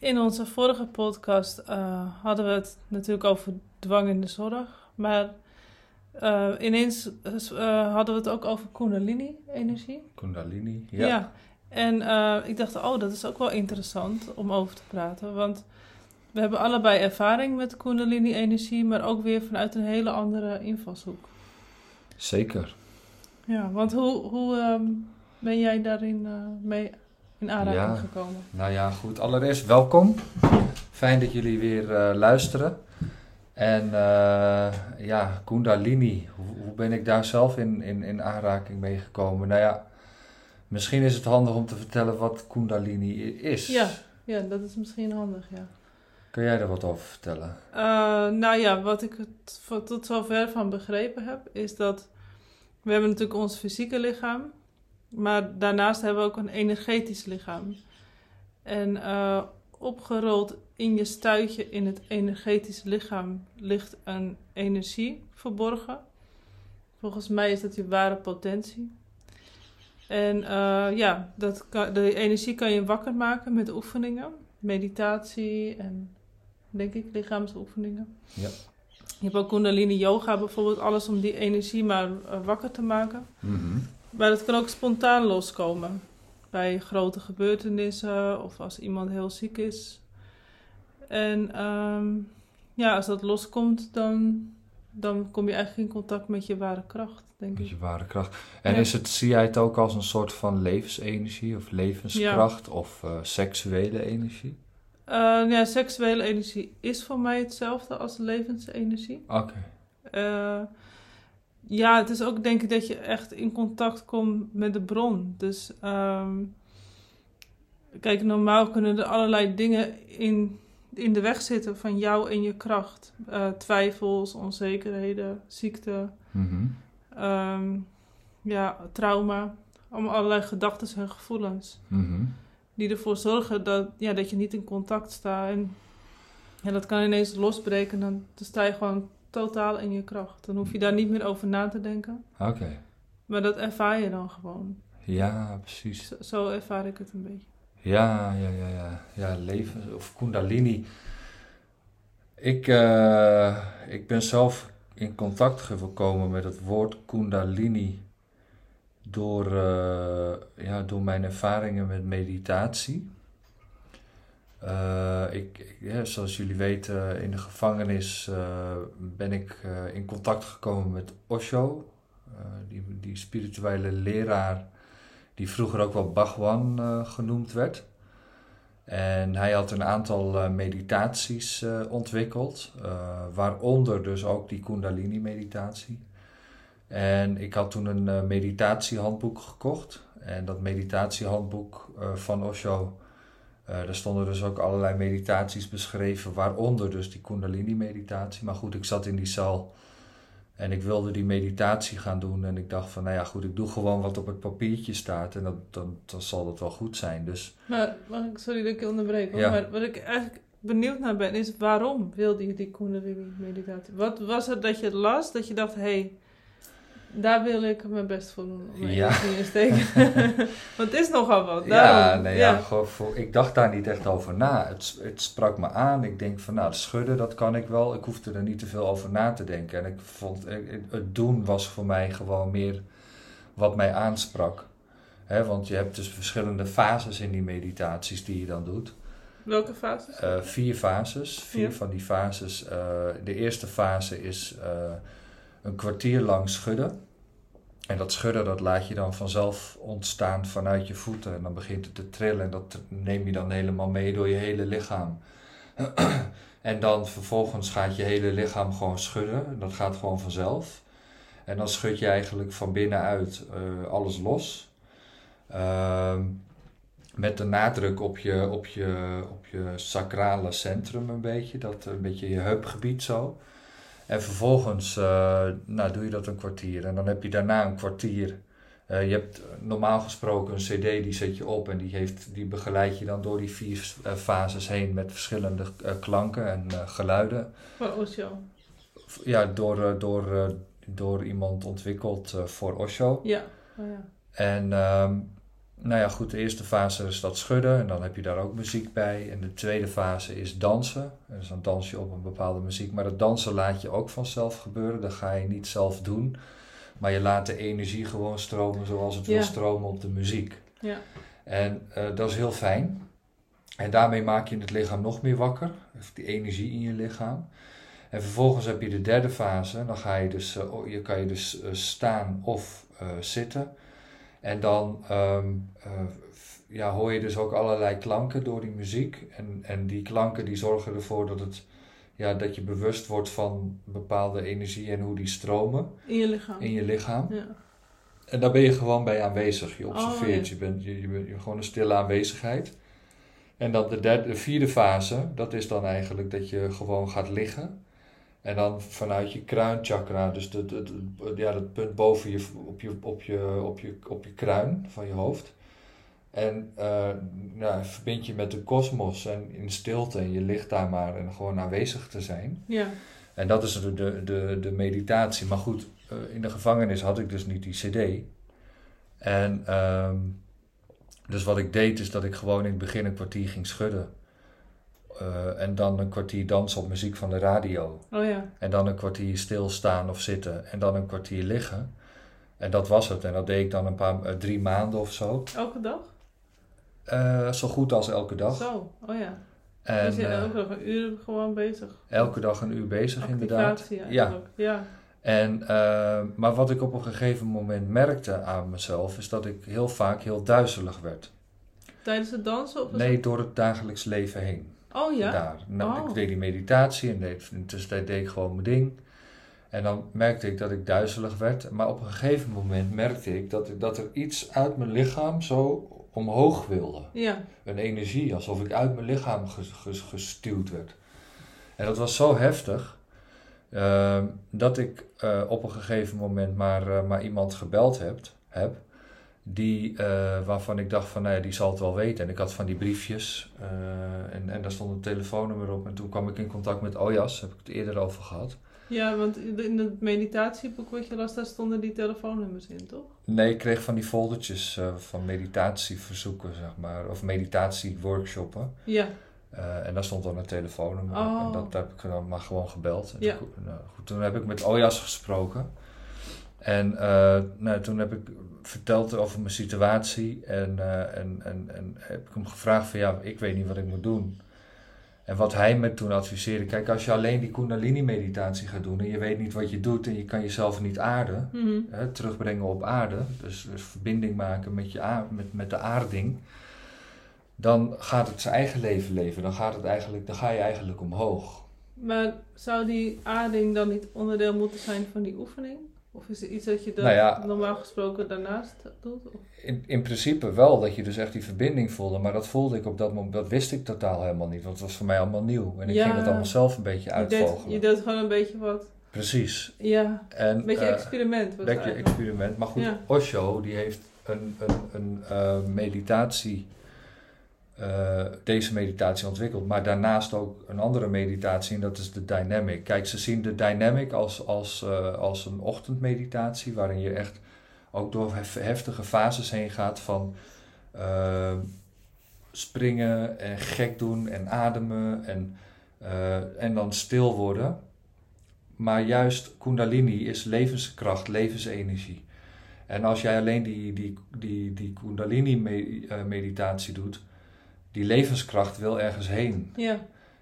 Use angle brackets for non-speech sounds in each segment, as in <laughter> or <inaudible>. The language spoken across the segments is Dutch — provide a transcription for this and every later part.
In onze vorige podcast eh, hadden we het natuurlijk over dwang in de zorg. Maar uh, ineens uh, hadden we het ook over Kundalini-energie. Kundalini, ja. ja. En ik dacht, oh, dat is ook wel interessant om over te praten. Want we hebben allebei ervaring met Kundalini-energie, maar ook weer vanuit een hele andere invalshoek. Zeker. Ja, want hoe, hoe um, ben jij daarin mee in aanraking gekomen? Nou ja, goed. Allereerst welkom. Fijn dat jullie weer uh, luisteren. En uh, ja, Kundalini, hoe, hoe, ben ik daar zelf in, in, in aanraking mee gekomen? Nou ja, misschien is het handig om te vertellen wat Kundalini is. Ja, ja dat is misschien handig, ja. Kun jij daar wat over vertellen? Uh, nou ja, wat ik tot zover van begrepen heb, is dat we hebben natuurlijk ons fysieke lichaam maar daarnaast hebben we ook een energetisch lichaam. En uh, opgerold in je stuitje in het energetische lichaam ligt een energie verborgen. Volgens mij is dat je ware potentie. En uh, ja, dat kan, de energie kan je wakker maken met oefeningen, meditatie en denk ik lichaamsoefeningen. Ja. Je hebt ook Kundalini Yoga bijvoorbeeld, alles om die energie maar uh, wakker te maken. Mm maar het kan ook spontaan loskomen. Bij grote gebeurtenissen of als iemand heel ziek is. En um, ja, als dat loskomt, dan, dan kom je eigenlijk in contact met je ware kracht, denk ik. Met je ware kracht. En is het, zie jij het ook als een soort van levensenergie of levenskracht of uh, seksuele energie? Uh, ja, seksuele energie is voor mij hetzelfde als levensenergie. Oké. Okay. Uh, ja, het is ook denk ik dat je echt in contact komt met de bron. Dus um, kijk, normaal kunnen er allerlei dingen in, in de weg zitten van jou en je kracht. Uh, twijfels, onzekerheden, ziekte, mm um, ja, trauma. Allemaal allerlei gedachten en gevoelens. Mm Die ervoor zorgen dat, ja, dat je niet in contact staat. En ja, dat kan ineens losbreken. Dan, dan sta je gewoon totaal in je kracht. Dan hoef je daar niet meer over na te denken. Oké. Maar dat ervaar je dan gewoon. Ja, precies. Zo, zo, ervaar ik het een beetje. Ja, ja, ja, ja. Ja, leven of Kundalini. Ik, uh, ik ben zelf in contact gekomen met het woord Kundalini door, uh, ja, door mijn ervaringen met meditatie. Uh, ik, ja, zoals jullie weten, in de gevangenis uh, ben ik uh, in contact gekomen met Osho, die, die spirituele leraar die vroeger ook wel Bhagwan genoemd werd. En hij had een aantal meditaties ontwikkeld, waaronder dus ook die Kundalini-meditatie. En ik had toen een meditatiehandboek gekocht. En dat meditatiehandboek van Osho uh, er stonden dus ook allerlei meditaties beschreven, waaronder dus die Kundalini-meditatie. Maar goed, ik zat in die zaal en ik wilde die meditatie gaan doen. En ik dacht van, nou ja, goed, ik doe gewoon wat op het papiertje staat en dat, dan, dan zal dat wel goed zijn. Dus, maar, mag ik, sorry dat ik je onderbreek, ja. maar wat ik eigenlijk benieuwd naar ben, is waarom wilde je die Kundalini-meditatie? Wat was het dat je las, dat je dacht, hé, hey, daar wil ik mijn best voor doen. Om ja. in steken. <laughs> Want het is nogal wat. Ja, nee, ja. ja voor, ik dacht daar niet echt over na. Het, het sprak me aan. Ik denk van, nou, het schudden, dat kan ik wel. Ik hoefde er niet te veel over na te denken. En ik vond, het doen was voor mij gewoon meer wat mij aansprak. Want je hebt dus verschillende fases in die meditaties die je dan doet. Welke fases? Uh, vier fases. Vier van die fases. Uh, de eerste fase is... Uh, een kwartier lang schudden. En dat schudden dat laat je dan vanzelf ontstaan vanuit je voeten. En dan begint het te trillen en dat neem je dan helemaal mee door je hele lichaam. <clears throat> en dan vervolgens gaat je hele lichaam gewoon schudden. Dat gaat gewoon vanzelf. En dan schud je eigenlijk van binnenuit uh, alles los. Uh, met de nadruk op je, op, je, op je sacrale centrum een beetje. Dat een beetje je heupgebied zo. En vervolgens uh, nou, doe je dat een kwartier. En dan heb je daarna een kwartier. Uh, je hebt normaal gesproken een CD die zet je op en die, heeft, die begeleid je dan door die vier uh, fases heen met verschillende klanken en geluiden. Voor Osho? Ja, door, door, door iemand ontwikkeld voor Osho. Ja. Oh, ja. En um, nou ja, goed, de eerste fase is dat schudden en dan heb je daar ook muziek bij. En de tweede fase is dansen. Dus dan dans je op een bepaalde muziek. Maar dat dansen laat je ook vanzelf gebeuren. Dat ga je niet zelf doen. Maar je laat de energie gewoon stromen zoals het wil stromen op de muziek. Ja. En eh, dat is heel fijn. En daarmee maak je het lichaam nog meer wakker. Die energie in je lichaam. En vervolgens heb je de derde fase. Dan ga je dus, eh, je kan je dus eh, staan of zitten. En dan ehm, eh, ja, hoor je dus ook allerlei klanken door die muziek. En, en die klanken die zorgen ervoor dat, het, ja, dat je bewust wordt van bepaalde energie en hoe die stromen In je lichaam. in je lichaam. Ja. En daar ben je gewoon bij aanwezig. Je observeert, Oh, ja. je, bent, je, je bent je- gewoon een stille aanwezigheid. En dan de, derde, de vierde fase, dat is dan eigenlijk dat je gewoon gaat liggen. En dan vanuit je kruinchakra, dus het, het- ja, dat punt boven je, op je, op je, op je, op je kruin van je hoofd. En eh, nou, verbind je met de kosmos en in stilte en je ligt daar maar en gewoon aanwezig te zijn. Ja. En dat is de, de, de, de meditatie. Maar goed, eh, in de gevangenis had ik dus niet die CD. En ehm, dus wat ik deed is dat ik gewoon in het begin een kwartier ging schudden. Eh, en dan een kwartier dansen op muziek van de radio. Oh ja. En dan een kwartier stilstaan of zitten. En dan een kwartier liggen. En dat was het. En dat deed ik dan een paar, eh, drie maanden of zo. Elke dag? Eh, zo goed als elke dag. Zo. Oh ja. En dus je elke dag een uur gewoon bezig. elke dag een uur bezig inderdaad. Activatie Ja. eigenlijk. Ja. En, maar wat ik op een gegeven moment merkte aan mezelf, is dat ik heel vaak heel duizelig werd. Tijdens het dansen? Of Nee, door het dagelijks leven heen. Oh ja? Daar. Nou, Oh. Ik deed die meditatie en deed, in de tussentijd deed ik gewoon mijn ding. En dan merkte ik dat ik duizelig werd. Maar op een gegeven moment merkte ik dat, ik, dat er iets uit mijn lichaam zo omhoog wilde. Ja. Een energie, alsof ik uit mijn lichaam ges- ges- gestuwd werd. En dat was zo heftig, ehm, dat ik eh, op een gegeven moment maar, eh, maar iemand gebeld heb, heb die, eh, waarvan ik dacht van, nou ja, die zal het wel weten. En ik had van die briefjes eh, en, en daar stond een telefoonnummer op. En toen kwam ik in contact met Ojas, heb ik het eerder over gehad. Ja, want in het meditatieboek wat je las, daar stonden die telefoonnummers in, toch? Nee, ik kreeg van die foldertjes eh, van meditatieverzoeken, zeg maar, of meditatieworkshoppen. Ja. En daar stond dan een telefoonnummer op. Oh. En dat heb ik dan maar gewoon gebeld. En Ja. toen, nou, goed, toen heb ik met Ojas gesproken. En eh, nou, toen heb ik verteld over mijn situatie. En, eh, en, en, en heb ik hem gevraagd van ja, ik weet niet wat ik moet doen. En wat hij me toen adviseerde. Kijk, als je alleen die kundalini meditatie gaat doen. En je weet niet wat je doet. En je kan jezelf niet aarden. Mhm. Hè, terugbrengen op aarde. Dus, dus verbinding maken met, je met, met de aarding. Dan gaat het zijn eigen leven leven. Dan, gaat het eigenlijk, dan ga je eigenlijk omhoog. Maar zou die aarding dan niet onderdeel moeten zijn van die oefening? Of is er iets dat je dat Nou ja, normaal gesproken daarnaast doet? In, in principe wel, dat je dus echt die verbinding voelde. Maar dat voelde ik op dat moment, dat wist ik totaal helemaal niet. Want het was voor mij allemaal nieuw. En ik Ja. ging het allemaal zelf een beetje uitvogelen. je deed gewoon een beetje wat. Precies. Ja, En, een beetje eh, experiment. Een het beetje eigenlijk. experiment. Maar goed, Ja. Osho die heeft een, een, een eh, meditatie, eh, deze meditatie ontwikkeld. Maar daarnaast ook een andere meditatie en dat is de dynamic. Kijk, ze zien de dynamic als, als, eh, als een ochtendmeditatie waarin je echt ook door hef- heftige fases heen gaat van eh, springen en gek doen en ademen en, en dan stil worden. Maar juist Kundalini is levenskracht, levensenergie. En als jij alleen die, die, die, die Kundalini-meditatie doet, die levenskracht wil ergens heen. Ja,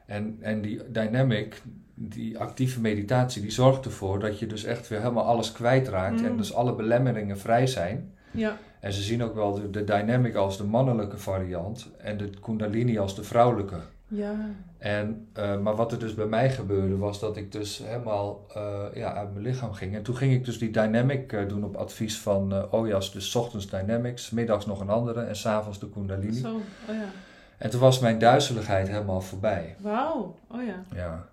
En, en die dynamic, die actieve meditatie, die zorgt ervoor dat je dus echt weer helemaal alles kwijtraakt. Mm. En dus alle belemmeringen vrij zijn. ja, En ze zien ook wel de, de dynamic als de mannelijke variant en de Kundalini als de vrouwelijke. ja. En, eh, maar wat er dus bij mij gebeurde was dat ik dus helemaal eh, ja, uit mijn lichaam ging. En toen ging ik dus die dynamic eh, doen op advies van Ojas. Dus ochtends dynamics, middags nog een andere en s'avonds de kundalini. Zo, oh ja. En toen was mijn duizeligheid helemaal voorbij. Wauw, oh ja. Ja.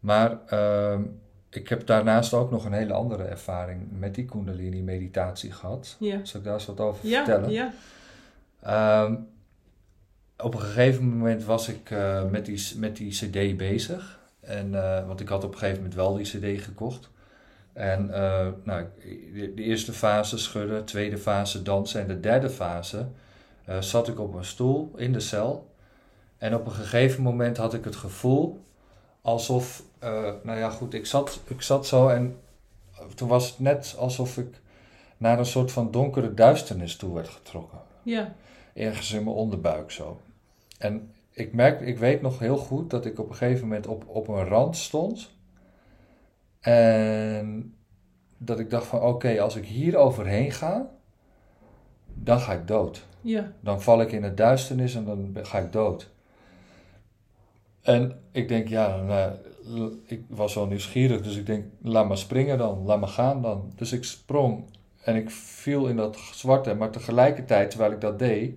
Maar ehm, ik heb daarnaast ook nog een hele andere ervaring met die kundalini meditatie gehad. Ja, Zal ik daar eens wat over ja, vertellen? ja. Ehm, op een gegeven moment was ik eh, met, die, met die CD bezig. En, eh, want ik had op een gegeven moment wel die CD gekocht. En uh, nou, de, de, eerste fase schudden, tweede fase dansen en de derde fase uh, zat ik op een stoel in de cel. En op een gegeven moment had ik het gevoel alsof, uh, nou ja goed, ik zat, ik zat zo en toen was het net alsof ik naar een soort van donkere duisternis toe werd getrokken. Ja. Ergens in mijn onderbuik zo. En ik merk, ik weet nog heel goed dat ik op een gegeven moment op, op een rand stond. En dat ik dacht van oké, als ik hier overheen ga, dan ga ik dood. Ja. Dan val ik in het duisternis en dan ga ik dood. En ik denk, ja, nou, ik was wel nieuwsgierig, dus ik denk, laat maar springen dan, laat maar gaan dan. Dus ik sprong en ik viel in dat zwarte, maar tegelijkertijd, terwijl ik dat deed,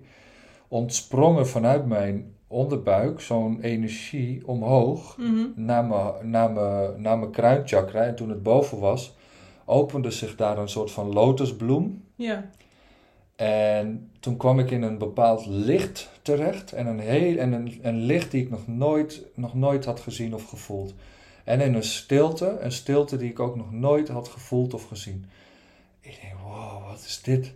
ontsprong er vanuit mijn onderbuik zo'n energie omhoog Mhm. naar, mijn, naar, mijn, naar mijn kruinchakra. En toen het boven was, opende zich daar een soort van lotusbloem. Ja. En toen kwam ik in een bepaald licht terecht. En een, heel, en een, een licht die ik nog nooit, nog nooit had gezien of gevoeld. En in een stilte, een stilte die ik ook nog nooit had gevoeld of gezien. Ik denk, wow, wat is dit?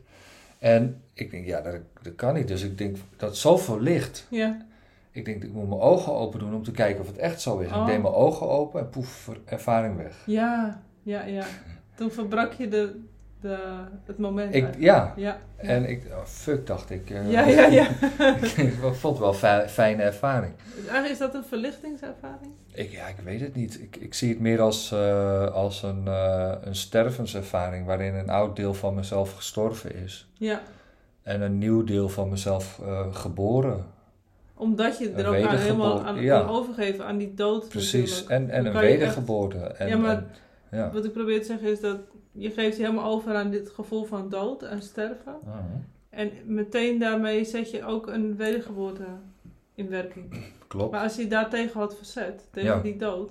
En ik denk, ja, dat, dat kan niet. Dus ik denk, dat is zoveel licht. Ja. Ik denk, ik moet mijn ogen open doen om te kijken of het echt zo is. Oh. Ik deed mijn ogen open en poef, ervaring weg. Ja. Ja, ja. Toen verbrak je de, de, het moment. Ik, ja, Ja. en ik, oh, fuck, dacht ik. eh, Ja, ja, ja. <laughs> ik vond het wel een fi- fijne ervaring. Dus eigenlijk is dat een verlichtingservaring? Ik, ja, ik weet het niet. Ik, ik zie het meer als, eh, als een, eh, een stervenservaring waarin een oud deel van mezelf gestorven is. Ja. En een nieuw deel van mezelf geboren. Omdat je er ook aan helemaal aan ja. aan overgeven, aan die dood Precies. natuurlijk. En, en een echt- wedergeboorte. En, Ja, maar- en- ja. Wat ik probeer te zeggen is dat je geeft je helemaal over aan dit gevoel van dood en sterven. Ah, En meteen daarmee zet je ook een wedergeboorte in werking. klopt. Maar als je daartegen had verzet, tegen Ja. die dood,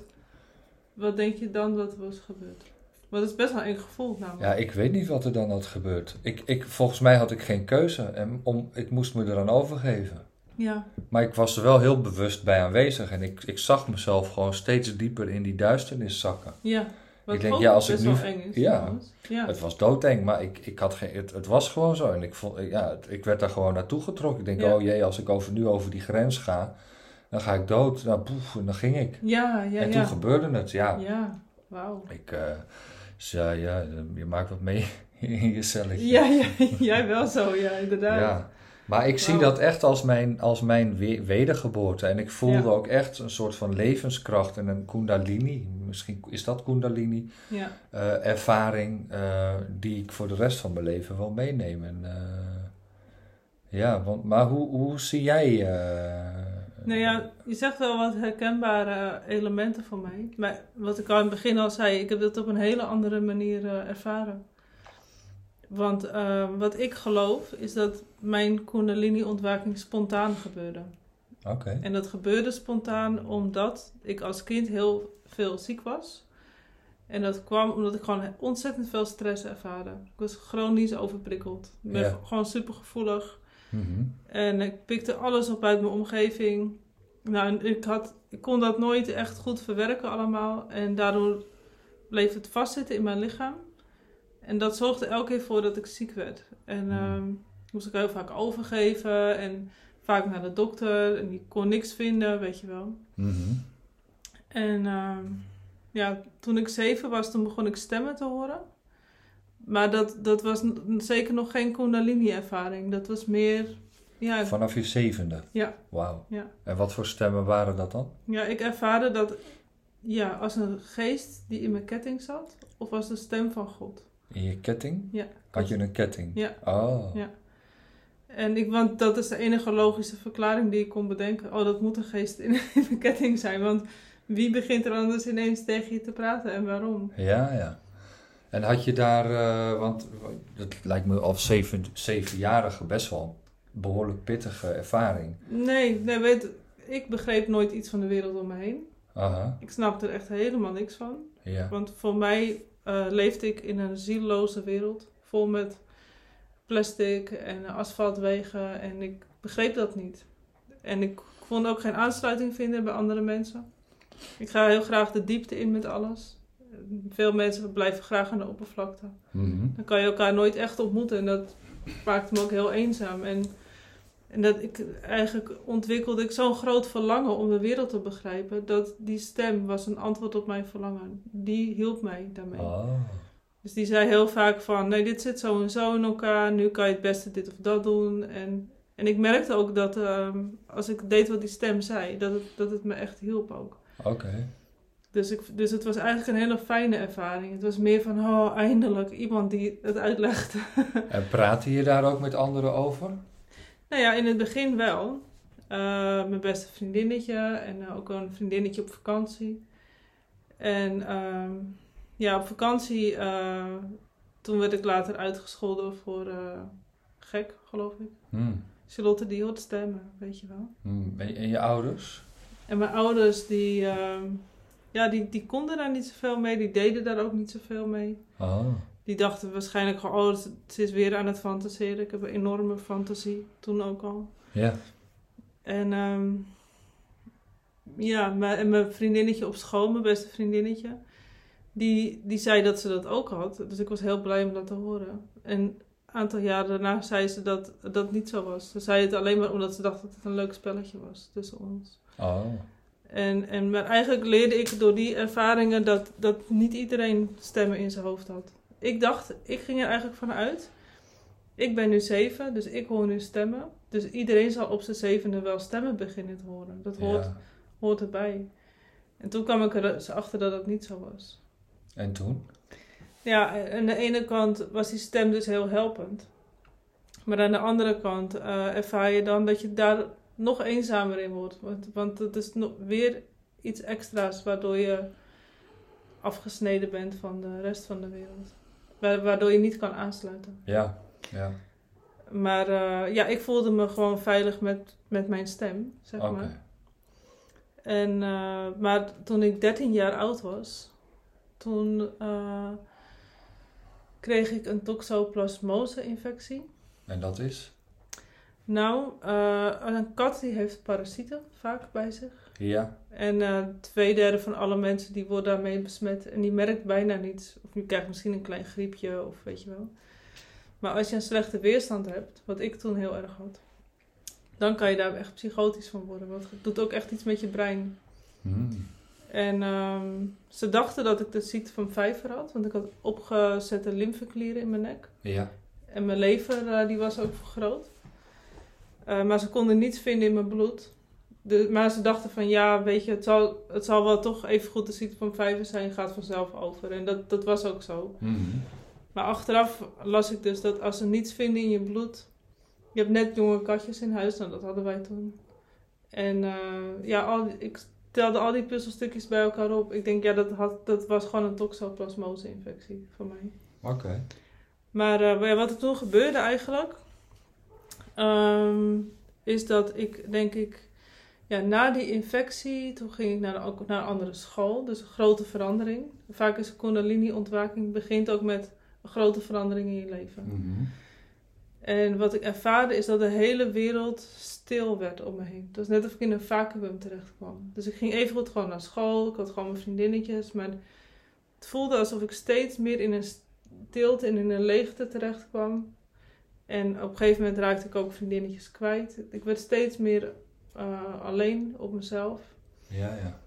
wat denk je dan dat er was gebeurd? Want het is best wel een gevoel namelijk. Ja, ik weet niet wat er dan had gebeurd. Ik, ik, volgens mij had ik geen keuze. En om, ik moest me eraan overgeven. Ja, Maar ik was er wel heel bewust bij aanwezig. En ik, ik zag mezelf gewoon steeds dieper in die duisternis zakken. ja. Wat Ik denk, ja, als ik nu- wel eng is. ja. Het was doodeng, maar ik, ik had geen, het, het was gewoon zo. En ik, vond, ja, het- ik werd daar gewoon naartoe getrokken. Ik denk, Ja. oh jee, als ik over, nu over die grens ga, dan ga ik dood. Nou, poef, en dan ging ik. Ja, ja, en toen gebeurde het, ja. Ja, wauw. Ik, dus ja, ja, je maakt wat mee <laughs> in je celletje. Ja, ja, <laughs> jij wel zo, ja, inderdaad. Ja. Maar ik zie dat echt als mijn, als mijn we- wedergeboorte. En ik voelde Ja. ook echt een soort van levenskracht en een kundalini. Misschien is dat kundalini. Ja. eh, ervaring eh, die ik voor de rest van mijn leven wil meenemen. En, eh, ja, want, maar hoe, hoe zie jij... Nou ja, je zegt wel wat herkenbare elementen voor mij. Maar wat ik al in het begin al zei, ik heb dat op een hele andere manier ervaren. Want eh, wat ik geloof is dat mijn kundalini-ontwaking spontaan gebeurde. Oké, En dat gebeurde spontaan omdat ik als kind heel veel ziek was. En dat kwam omdat ik gewoon ontzettend veel stress ervaarde. Ik was chronisch overprikkeld. Ik ben gewoon super gevoelig. Mhm. En ik pikte alles op uit mijn omgeving. Nou, ik, had, ik kon dat nooit echt goed verwerken allemaal. En daardoor bleef het vastzitten in mijn lichaam. En dat zorgde elke keer voor dat ik ziek werd. En Hmm. ehm, moest ik heel vaak overgeven. En vaak naar de dokter. En die kon niks vinden, weet je wel. Mhm. En ehm, ja, toen ik zeven was, toen begon ik stemmen te horen. Maar dat, dat was zeker nog geen kundalini-ervaring. Dat was meer... Ja, Vanaf je zevende? Ja. Wauw. Ja. En wat voor stemmen waren dat dan? Ja, ik ervaarde dat ja, als een geest die in mijn ketting zat, of als de stem van God. In je ketting? Ja. Had je een ketting? Ja. Oh. Ja. En ik, want dat is de enige logische verklaring die ik kon bedenken. Oh, dat moet een geest in, <laughs> in mijn ketting zijn. Want wie begint er anders ineens tegen je te praten en waarom? Ja, ja. En had je daar, eh, want dat lijkt me als zeven, zevenjarige best wel een behoorlijk pittige ervaring. Nee, nee, weet, ik begreep nooit iets van de wereld om me heen. Aha, Ik snapte er echt helemaal niks van. ja. Want voor mij eh, leefde ik in een zieloze wereld. Vol met plastic en asfaltwegen. En ik begreep dat niet. En ik kon ook geen aansluiting vinden bij andere mensen. Ik ga heel graag de diepte in met alles. veel mensen blijven graag aan de oppervlakte. Mhm. Dan kan je elkaar nooit echt ontmoeten. En dat maakt me ook heel eenzaam. En, en dat ik eigenlijk ontwikkelde ik zo'n groot verlangen om de wereld te begrijpen. Dat die stem was een antwoord op mijn verlangen. Die hielp mij daarmee. Oh. Dus die zei heel vaak van, nee, dit zit zo en zo in elkaar. Nu kan je het beste dit of dat doen. En, en ik merkte ook dat ehm, als ik deed wat die stem zei, dat het, dat het me echt hielp ook. Oké. Dus, ik, dus het was eigenlijk een hele fijne ervaring. Het was meer van, oh, eindelijk iemand die het uitlegt. En praatte je daar ook met anderen over? Nou ja, in het begin wel. Eh, mijn beste vriendinnetje en eh, ook een vriendinnetje op vakantie. En ehm, ja, op vakantie, eh, toen werd ik later uitgescholden voor gek, geloof ik. Hmm. Charlotte die hoort stemmen, weet je wel. Hmm. En en je ouders? En mijn ouders, die, ehm, ja, die, die konden daar niet zoveel mee. Die deden daar ook niet zoveel mee. Oh. Die dachten waarschijnlijk gewoon, oh, ze is weer aan het fantaseren. Ik heb een enorme fantasie, toen ook al. Ja. En ehm, ja, mijn, en mijn vriendinnetje op school, mijn beste vriendinnetje, die, die zei dat ze dat ook had. Dus ik was heel blij om dat te horen. En een aantal jaren daarna zei ze dat dat niet zo was. Ze zei het alleen maar omdat ze dacht dat het een leuk spelletje was tussen ons. Oh. En, en, maar eigenlijk leerde ik door die ervaringen dat, dat niet iedereen stemmen in zijn hoofd had. Ik dacht, ik ging er eigenlijk van uit. Ik ben nu zeven, dus ik hoor nu stemmen. Dus iedereen zal op zijn zevende wel stemmen beginnen te horen. Dat hoort, Ja. hoort erbij. En toen kwam ik er dus achter dat dat niet zo was. En toen? Ja, en aan de ene kant was die stem dus heel helpend. Maar aan de andere kant eh, ervaar je dan dat je daar nog eenzamer in wordt. Want, want het is nog weer iets extra's waardoor je afgesneden bent van de rest van de wereld. Wa- Waardoor je niet kan aansluiten. Ja. Ja. Maar eh, ja, ik voelde me gewoon veilig met, met mijn stem, zeg Oké. maar. En, eh, maar toen ik 13 jaar oud was, toen eh, kreeg ik een toxoplasmose-infectie. En dat is? Nou, een kat die heeft parasieten vaak bij zich. Ja. En eh, twee derde van alle mensen die worden daarmee besmet. En die merkt bijna niets. Of je krijgt misschien een klein griepje of weet je wel. Maar als je een slechte weerstand hebt, wat ik toen heel erg had, dan kan je daar echt psychotisch van worden. Want het doet ook echt iets met je brein. Hmm. En ehm, ze dachten dat ik de ziekte van vijver had, want ik had opgezette lymfeklieren in mijn nek. Ja. En mijn lever eh, die was ook vergroot. Eh, maar ze konden niets vinden in mijn bloed. De, maar ze dachten van ja, weet je, het zal, het zal wel toch even goed de ziekte van vijver zijn, gaat vanzelf over. En dat, dat was ook zo. Hmm. Maar achteraf las ik dus dat als ze niets vinden in je bloed. Je hebt net jonge katjes in huis, nou dat hadden wij toen. En eh, ja, al, ik telde al die puzzelstukjes bij elkaar op. Ik denk ja, dat, had, dat was gewoon een toxoplasmose-infectie voor mij. Oké. Maar eh, wat er toen gebeurde eigenlijk, ehm, is dat ik denk ik, ja, na die infectie, toen ging ik naar, ook naar een andere school, dus een grote verandering. Vaak is een kundalini-ontwaking begint ook met een grote verandering in je leven. Mhm. En wat ik ervaarde is dat de hele wereld stil werd om me heen. Het was net of ik in een vacuüm terecht kwam. Dus ik ging even goed gewoon naar school. Ik had gewoon mijn vriendinnetjes. Maar het voelde alsof ik steeds meer in een stilte en in een leegte terecht kwam. En op een gegeven moment raakte ik ook vriendinnetjes kwijt. Ik werd steeds meer eh, alleen op mezelf. Ja, ja.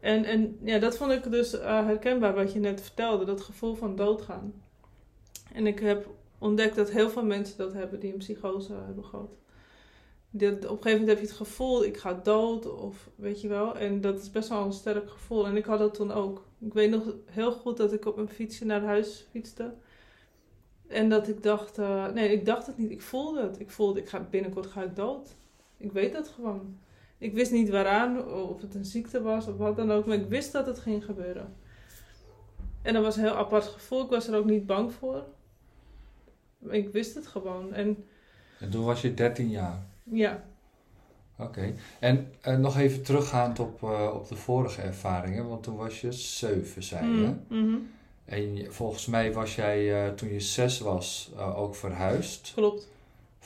En, en ja, dat vond ik dus eh, herkenbaar wat je net vertelde, dat gevoel van doodgaan. En ik heb ontdekt dat heel veel mensen dat hebben die een psychose hebben gehad. Die- op een gegeven moment heb je het gevoel, ik ga dood, of weet je wel. En dat is best wel een sterk gevoel. En ik had dat toen ook. Ik weet nog heel goed dat ik op mijn fietsje naar huis fietste. En dat ik dacht, eh, nee, ik dacht het niet. Ik voelde het. Ik voelde, ik ga, binnenkort ga ik dood. Ik weet dat gewoon. Ik wist niet waaraan, of het een ziekte was of wat dan ook, maar ik wist dat het ging gebeuren. En dat was een heel apart gevoel. Ik was er ook niet bang voor. Ik wist het gewoon. En En toen was je 13 jaar. ja, Oké. En eh, nog even teruggaand op, eh, op de vorige ervaringen, want toen was je 7, zei je. Mm, mhm. En volgens mij was jij eh, toen je 6 was ook verhuisd. klopt.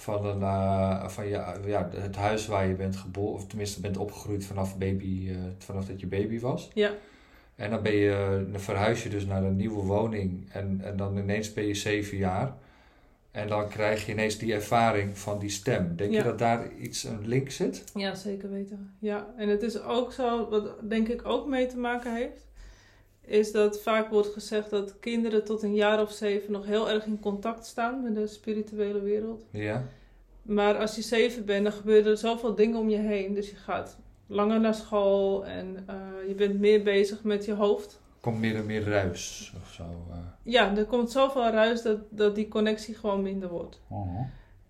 Van, een, eh, van je, ja, het huis waar je bent geboren, of tenminste bent opgegroeid vanaf, baby, eh, vanaf dat je baby was. Ja. En dan, ben je, dan verhuis je dus naar een nieuwe woning en, en dan ineens ben je zeven jaar. En dan krijg je ineens die ervaring van die stem. Denk Ja. je dat daar iets, een link zit? Ja, zeker weten. Ja, en het is ook zo, wat denk ik ook mee te maken heeft, is dat vaak wordt gezegd dat kinderen tot een jaar of zeven nog heel erg in contact staan met de spirituele wereld. Ja. Maar als je zeven bent, dan gebeuren er zoveel dingen om je heen. Dus je gaat langer naar school en eh, je bent meer bezig met je hoofd. Komt meer en meer ruis of zo. eh. Ja, er komt zoveel ruis dat, dat die connectie gewoon minder wordt.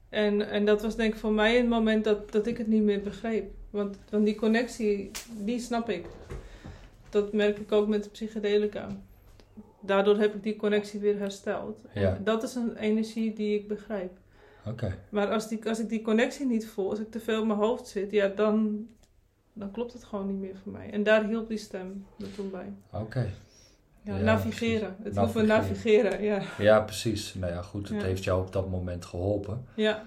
En, en dat was denk ik voor mij een moment dat, dat ik het niet meer begreep. Want, want die connectie, die snap ik. Dat merk ik ook met de psychedelica. Daardoor heb ik die connectie weer hersteld. Ja. En dat is een energie die ik begrijp. Oké. Maar als, die, als ik die connectie niet voel, als ik te veel in mijn hoofd zit, ja, dan, dan klopt het gewoon niet meer voor mij. En daar hielp die stem me toen bij. Oké. Ja, Ja, navigeren. Het hoeven Navigeren. navigeren, ja. Ja, precies. Nou ja, goed. Het Ja. heeft jou op dat moment geholpen. Ja,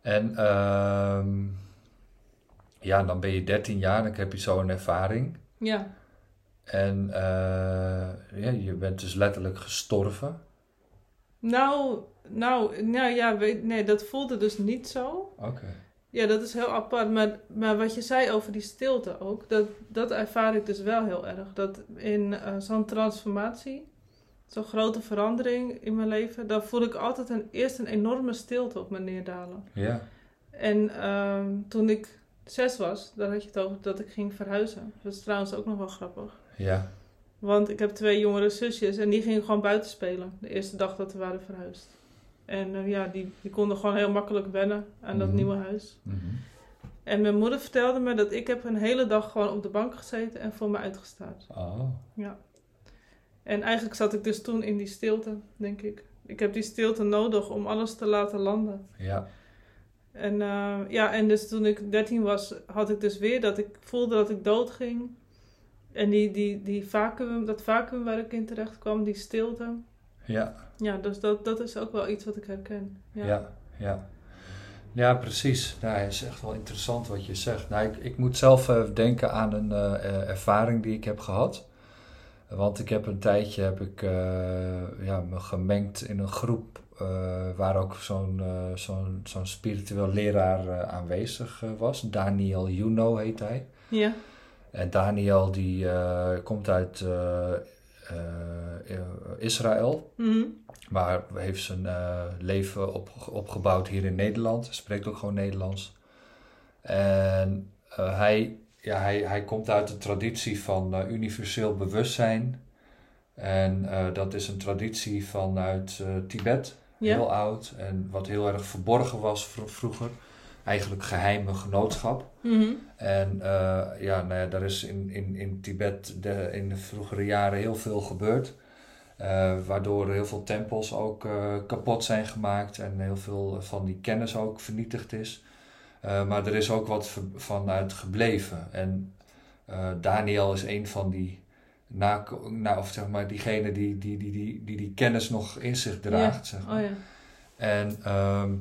En ehm, ja, dan ben je 13 jaar, dan heb je zo'n ervaring. ja. En eh, ja, je bent dus letterlijk gestorven. Nou, nou, nou ja, weet, nee, dat voelde dus niet zo. Oké. Ja, dat is heel apart. Maar, maar wat je zei over die stilte ook, dat, dat ervaar ik dus wel heel erg. Dat in eh, zo'n transformatie, zo'n grote verandering in mijn leven, dan voel ik altijd een, eerst een enorme stilte op me neerdalen. Ja. En ehm, toen ik zes was, daar had je het over dat ik ging verhuizen. Dat is trouwens ook nog wel grappig. Ja. Want ik heb twee jongere zusjes en die gingen gewoon buiten spelen. De eerste dag dat we waren verhuisd. En eh, ja, die, die konden gewoon heel makkelijk wennen aan dat Mhm. nieuwe huis. Mhm. En mijn moeder vertelde me dat ik heb een hele dag gewoon op de bank gezeten en voor me uitgestaard. Oh. Ja. En eigenlijk zat ik dus toen in die stilte, denk ik. Ik heb die stilte nodig om alles te laten landen. Ja. En eh, ja, en dus toen ik 13 was, had ik dus weer dat ik voelde dat ik dood ging. En die, die, die vacuüm, dat vacuüm waar ik in terecht kwam, die stilte. Ja. Ja, dus dat, dat is ook wel iets wat ik herken. Ja. Ja. Ja. Ja, precies. Nou, het is echt wel interessant wat je zegt. Nou, ik, ik moet zelf eh, denken aan een eh, eh, ervaring die ik heb gehad. Want ik heb een tijdje heb ik, ja, me gemengd in een groep waar ook zo'n zo'n zo'n spiritueel leraar aanwezig was. Daniel Juno heet hij. Ja. En Daniel die eh, komt uit eh, eh, Israël. Mhm. Maar heeft zijn leven op, opgebouwd hier in Nederland. Hij spreekt ook gewoon Nederlands. En hij, ja, hij, hij komt uit de traditie van universeel bewustzijn. En dat is een traditie vanuit Tibet, heel oud. En wat heel erg verborgen was vro- vroeger. Eigenlijk geheime genootschap. Mhm. En eh, ja, nou ja, daar is in, in, in Tibet de, in de vroegere jaren heel veel gebeurd. Eh, waardoor heel veel tempels ook eh, kapot zijn gemaakt en heel veel van die kennis ook vernietigd is. Maar er is ook wat vanuit gebleven. En Daniel is een van die, na, nou, of zeg maar, diegene die die, die, die, die die kennis nog in zich draagt. Zeg maar. Oh ja. En ehm,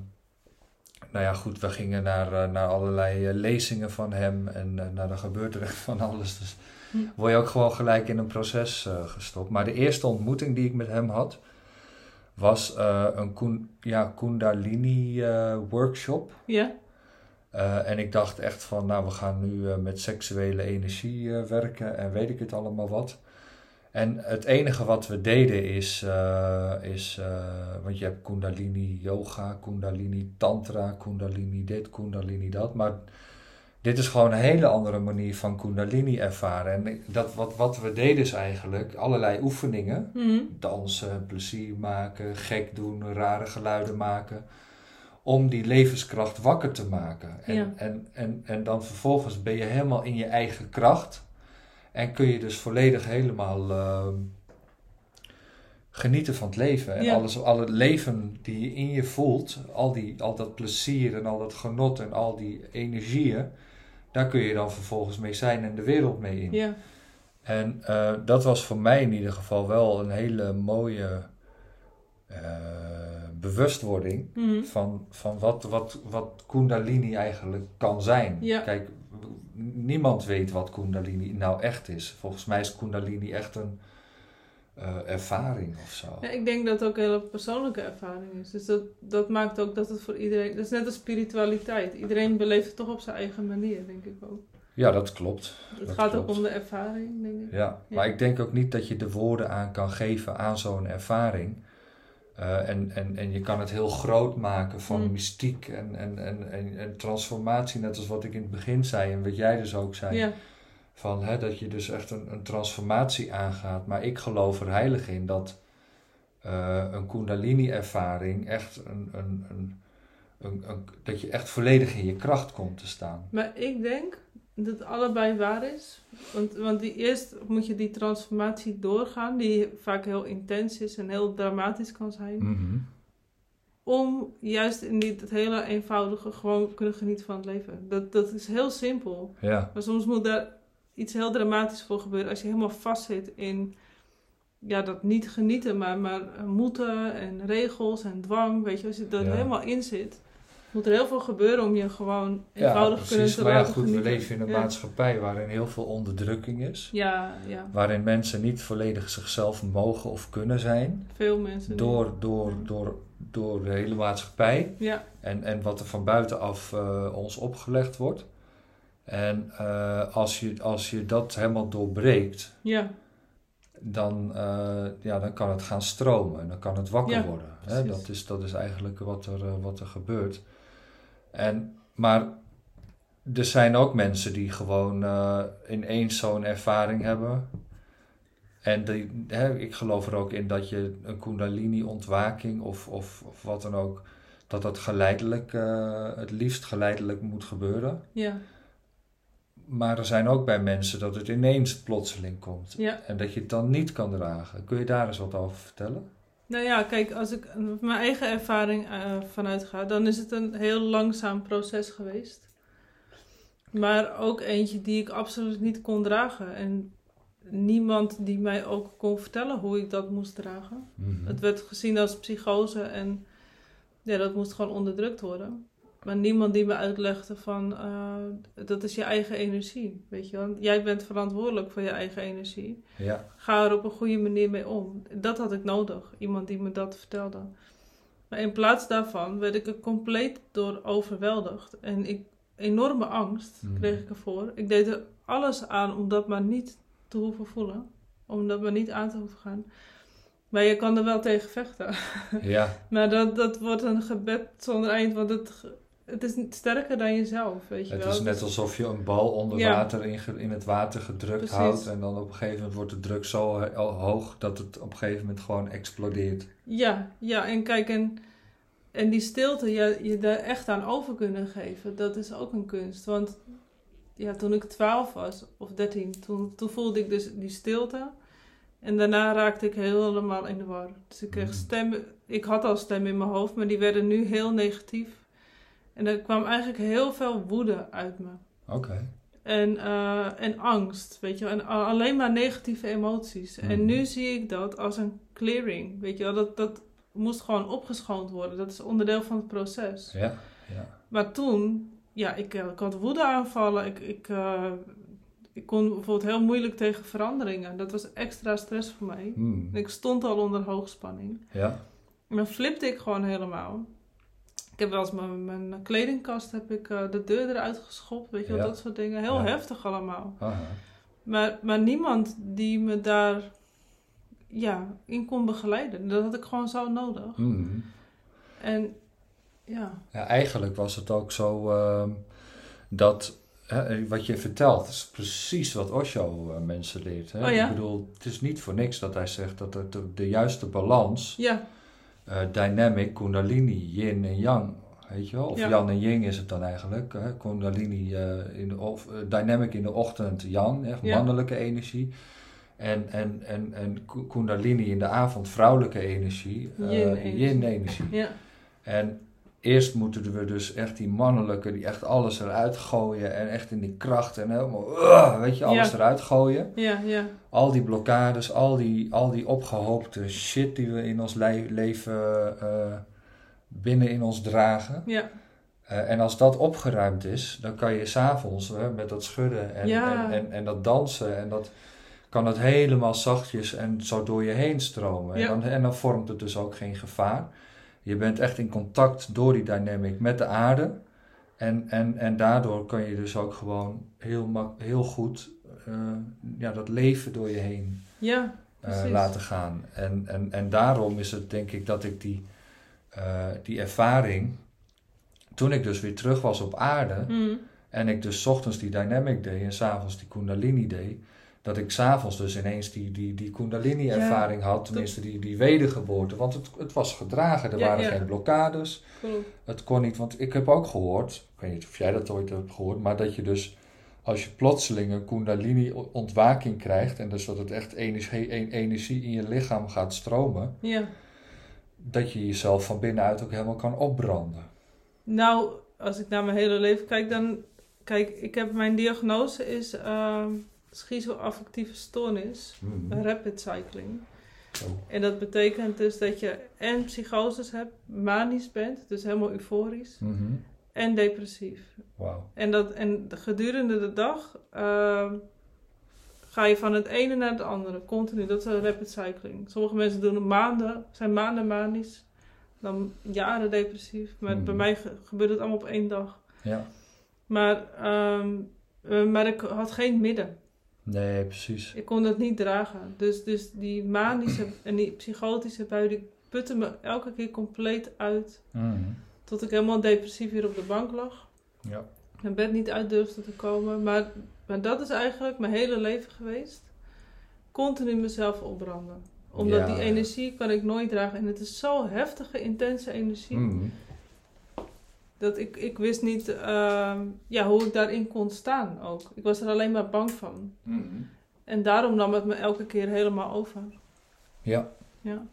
nou ja, goed, we gingen naar, eh, naar allerlei eh, lezingen van hem en eh, nou, er gebeurt er echt van alles. Dus Hm. word je ook gewoon gelijk in een proces gestopt. Maar de eerste ontmoeting die ik met hem had, was een kun, ja, Kundalini eh, workshop. Ja. En ik dacht echt van, nou, we gaan nu met seksuele energie werken en weet ik het allemaal wat. En het enige wat we deden is, eh, is eh, want je hebt Kundalini yoga, Kundalini tantra, Kundalini dit, Kundalini dat. Maar dit is gewoon een hele andere manier van Kundalini ervaren. En dat, wat, wat we deden is eigenlijk allerlei oefeningen Mhm. dansen, plezier maken, gek doen, rare geluiden maken. Om die levenskracht wakker te maken. En, Ja. en, en, en dan vervolgens ben je helemaal in je eigen kracht. En kun je dus volledig helemaal ehm, genieten van het leven. En Ja. alles, al het leven die je in je voelt, al, die, al dat plezier en al dat genot en al die energieën. Daar kun je dan vervolgens mee zijn en de wereld mee in. Ja. En eh, dat was voor mij in ieder geval wel een hele mooie eh, bewustwording Mhm. van, van wat, wat, wat Kundalini eigenlijk kan zijn. Ja. Kijk, niemand weet wat Kundalini nou echt is. Volgens mij is Kundalini echt een eh, ervaring of zo. Ja, ik denk dat het ook een hele persoonlijke ervaring is. Dus dat, dat maakt ook dat het voor iedereen... Dat is net als spiritualiteit. Iedereen beleeft het toch op zijn eigen manier, denk ik ook. Ja, dat klopt. Het Dat gaat klopt. ook om de ervaring, denk ik. Ja, Ja. maar ik denk ook niet dat je de woorden aan kan geven aan zo'n ervaring. Eh, en, en, en je kan het heel groot maken van Mm. mystiek en, en, en, en, en transformatie, net als wat ik in het begin zei en wat jij dus ook zei. Ja, Van, hè, dat je dus echt een, een transformatie aangaat. Maar ik geloof er heilig in dat eh, een Kundalini-ervaring echt een, een, een, een- dat je echt volledig in je kracht komt te staan. maar ik denk dat allebei waar is. Want, want die, eerst moet je die transformatie doorgaan, die vaak heel intens is en heel dramatisch kan zijn. Mhm. Om juist in die, het hele eenvoudige gewoon kunnen genieten van het leven. Dat, dat is heel simpel. Ja, Maar soms moet daar iets heel dramatisch voor gebeuren. Als je helemaal vastzit in ja, dat niet genieten, maar, maar moeten en regels en dwang. Weet je, als je er Ja. helemaal in zit, moet er heel veel gebeuren om je gewoon ja eenvoudig kunnen precies. te Maar ja, goed, we leven in een Ja. maatschappij waarin heel veel onderdrukking is. Ja, ja, Waarin mensen niet volledig zichzelf mogen of kunnen zijn. veel mensen. Door, door, door, door de hele maatschappij. Ja, En, en wat er van buitenaf eh, ons opgelegd wordt. En eh, als, je, als je dat helemaal doorbreekt, ja, dan, eh, ja, dan kan het gaan stromen en dan kan het wakker Ja, worden. Hè? Dat, is, dat is eigenlijk wat er, wat er gebeurt. En, maar er zijn ook mensen die gewoon eh, ineens zo'n ervaring hebben. En die, hè, ik geloof er ook in dat je een kundalini-ontwaking of, of, of wat dan ook, dat dat geleidelijk, eh, het liefst geleidelijk moet gebeuren. ja, Maar er zijn ook bij mensen dat het ineens plotseling komt. ja. En dat je het dan niet kan dragen. Kun je daar eens wat over vertellen? Nou ja, kijk, als ik mijn eigen ervaring eh, vanuit ga, dan is het een heel langzaam proces geweest. Maar ook eentje die ik absoluut niet kon dragen. En niemand die mij ook kon vertellen hoe ik dat moest dragen. Het werd gezien als psychose en ja, dat moest gewoon onderdrukt worden. Maar niemand die me uitlegde van, eh, dat is je eigen energie, weet je wel. Jij bent verantwoordelijk voor je eigen energie. Ja, Ga er op een goede manier mee om. Dat had ik nodig, iemand die me dat vertelde. Maar in plaats daarvan werd ik er compleet door overweldigd. En ik, enorme angst Mhm. kreeg ik ervoor. Ik deed er alles aan om dat maar niet te hoeven voelen. Om dat maar niet aan te hoeven gaan. Maar je kan er wel tegen vechten. ja, <laughs> Maar dat, dat wordt een gebed zonder eind, want het, het is sterker dan jezelf, weet je het wel. is net alsof je een bal onder Ja. water in, in het water gedrukt Precies. houdt. En dan op een gegeven moment wordt de druk zo hoog dat het op een gegeven moment gewoon explodeert. Ja, ja, en kijk, en, en die stilte, je, je daar echt aan over kunnen geven, dat is ook een kunst. Want ja, toen ik 12 was, of 13, toen, toen voelde ik dus die stilte. En daarna raakte ik helemaal in de war. Dus ik kreeg Mhm. stemmen, ik had al stemmen in mijn hoofd, maar die werden nu heel negatief. En er kwam eigenlijk heel veel woede uit me. Oké. En, eh, en angst, weet je wel. En alleen maar negatieve emoties. En Mhm. nu zie ik dat als een clearing, weet je wel. Dat, dat moest gewoon opgeschoond worden. Dat is onderdeel van het proces. Ja, ja. Maar toen, ja, ik, eh, ik had woede aanvallen. Ik, ik, eh, ik kon bijvoorbeeld heel moeilijk tegen veranderingen. Dat was extra stress voor mij. En ik stond al onder hoogspanning. Ja, En dan flipte ik gewoon helemaal. Ik heb wel eens mijn, mijn kledingkast, heb ik eh, de deur eruit geschopt, weet je wel, Ja. dat soort dingen. Heel Ja. heftig allemaal. aha. Maar, maar niemand die me daar ja, in kon begeleiden. Dat had ik gewoon zo nodig. Hmm. En ja, Ja, eigenlijk was het ook zo ehm, dat wat je vertelt is precies wat Osho eh, mensen leert. Hè? Oh ja? Ik bedoel, het is niet voor niks dat hij zegt dat het de, de juiste balans, ja, eh, dynamic, kundalini, yin en yang, weet je wel? Of Ja. yang en yin is het dan eigenlijk. Hè? Kundalini, eh, in de, of, eh, dynamic in de ochtend, yang, echt Ja. mannelijke energie. En, en, en, en ku- kundalini in de avond, vrouwelijke energie, Yin-energie. ja, En eerst moeten we dus echt die mannelijke, die echt alles eruit gooien en echt in die kracht en helemaal, weet je, alles eruit gooien. ja, ja, Al die blokkades, al die, al die opgehoopte shit die we in ons le- leven eh, binnen in ons dragen. ja, Eh, en als dat opgeruimd is, dan kan je s'avonds met dat schudden en, Ja. en, en, en dat dansen en dat kan het helemaal zachtjes en zo door je heen stromen. Ja. En, dan, en dan vormt het dus ook geen gevaar. Je bent echt in contact door die dynamic met de aarde. En, en, en daardoor kan je dus ook gewoon heel, heel goed ja, dat leven door je heen Ja, eh, laten gaan. En, en, en daarom is het denk ik dat ik die, eh, die ervaring, toen ik dus weer terug was op aarde mm, en ik dus 's ochtends die dynamic deed en s'avonds die kundalini deed, dat ik s'avonds dus ineens die, die, die kundalini ervaring had, tenminste die, die wedergeboorte, want het, het was gedragen, er Ja, waren ja. geen blokkades, het kon niet, want ik heb ook gehoord, ik weet niet of jij dat ooit hebt gehoord, maar dat je dus als je plotseling een kundalini ontwaking krijgt en dus dat het echt energie, en- energie in je lichaam gaat stromen, Ja. dat je jezelf van binnenuit ook helemaal kan opbranden. Nou, als ik naar mijn hele leven kijk, dan... Kijk, ik heb mijn diagnose is ehm schizoaffectieve stoornis. Rapid cycling. Zo. En dat betekent dus dat je en psychoses hebt, manisch bent, dus helemaal euforisch, Mhm. En depressief. Wauw. En, dat, en gedurende de dag ehm, ga je van het ene naar het andere, continu. Dat is een rapid cycling. Sommige mensen doen het maanden, zijn maanden manisch, dan jaren depressief. Maar bij mij ge- gebeurt het allemaal op één dag. Ja. Maar, ehm, eh, maar ik had geen midden. Nee, precies. Ik kon dat niet dragen. Dus, dus die manische en die psychotische bui, die putten me elke keer compleet uit. Mhm. Tot ik helemaal depressief hier op de bank lag. Ja. Mijn bed niet uit durfde te komen. Maar, maar dat is eigenlijk mijn hele leven geweest. Continu mezelf opbranden. Omdat Ja. die energie kan ik nooit dragen. En het is zo heftige, intense energie. Mhm. Dat ik, ik wist niet ehm, ja, hoe ik daarin kon staan ook. Ik was er alleen maar bang van. Mhm. En daarom nam het me elke keer helemaal over. Ja. Ja.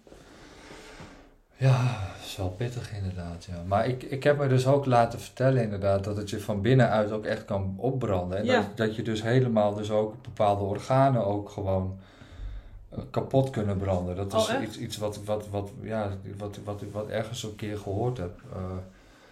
Ja, dat is wel pittig inderdaad. Ja. Maar ik, ik heb me dus ook laten vertellen inderdaad dat het je van binnenuit ook echt kan opbranden. En Ja. dat, dat je dus helemaal dus ook bepaalde organen ook gewoon eh, kapot kunnen branden. Dat is Oh, iets, iets wat, wat, wat, ja, wat, wat, wat ergens een keer gehoord heb. Eh,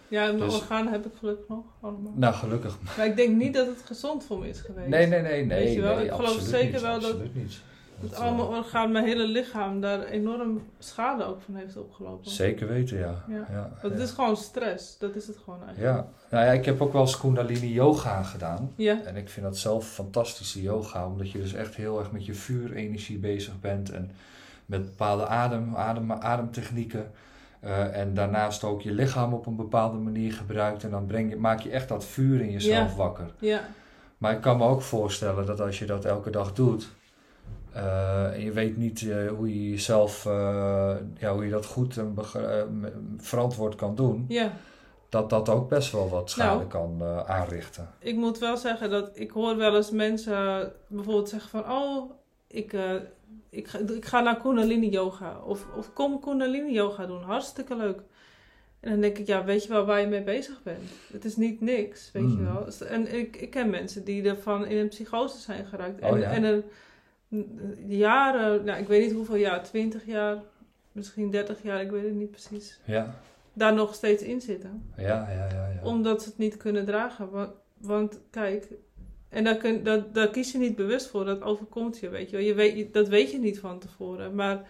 Ja, en mijn Dus- organen heb ik gelukkig nog allemaal. nou, gelukkig. Maar ik denk niet dat het gezond voor me is geweest. Nee, nee, nee, nee. Weet je wel, nee, ik geloof zeker niet, wel dat- niet. Dat Dat, allemaal orgaan, mijn hele lichaam daar enorm schade ook van heeft opgelopen. Zeker weten, ja. Ja. ja. is gewoon stress, dat is het gewoon eigenlijk. Ja, nou ja, ik heb ook wel eens Kundalini yoga gedaan. Ja, En ik vind dat zelf fantastische yoga, omdat je dus echt heel erg met je vuurenergie bezig bent en met bepaalde adem, adem, ademtechnieken. Eh, en daarnaast ook je lichaam op een bepaalde manier gebruikt. En dan breng je, maak je echt dat vuur in jezelf Ja. wakker. ja, Maar ik kan me ook voorstellen dat als je dat elke dag doet. Eh, en je weet niet eh, hoe je jezelf, eh, ja, hoe je dat goed en eh, verantwoord kan doen. ja. Dat dat ook best wel wat schade Nou. kan eh, aanrichten. Ik moet wel zeggen dat ik hoor wel eens mensen bijvoorbeeld zeggen van... Oh, ik, eh, ik, ga, ik ga naar Kundalini yoga. Of, of kom Kundalini yoga doen. Hartstikke leuk. En dan denk ik, ja, weet je wel waar je mee bezig bent? Het is niet niks, weet je Mhm. wel. En ik, ik ken mensen die ervan in een psychose zijn geraakt. Oh en, ja? en er n- jaren, nou ik weet niet hoeveel jaar, 20 jaar, misschien 30 jaar, ik weet het niet precies. Ja, Daar nog steeds in zitten ja, ja, ja. ja. omdat ze het niet kunnen dragen. Want, want kijk, en daar, kun, dat, daar kies je niet bewust voor, dat overkomt je, weet je wel. Je weet, dat weet je niet van tevoren. Maar,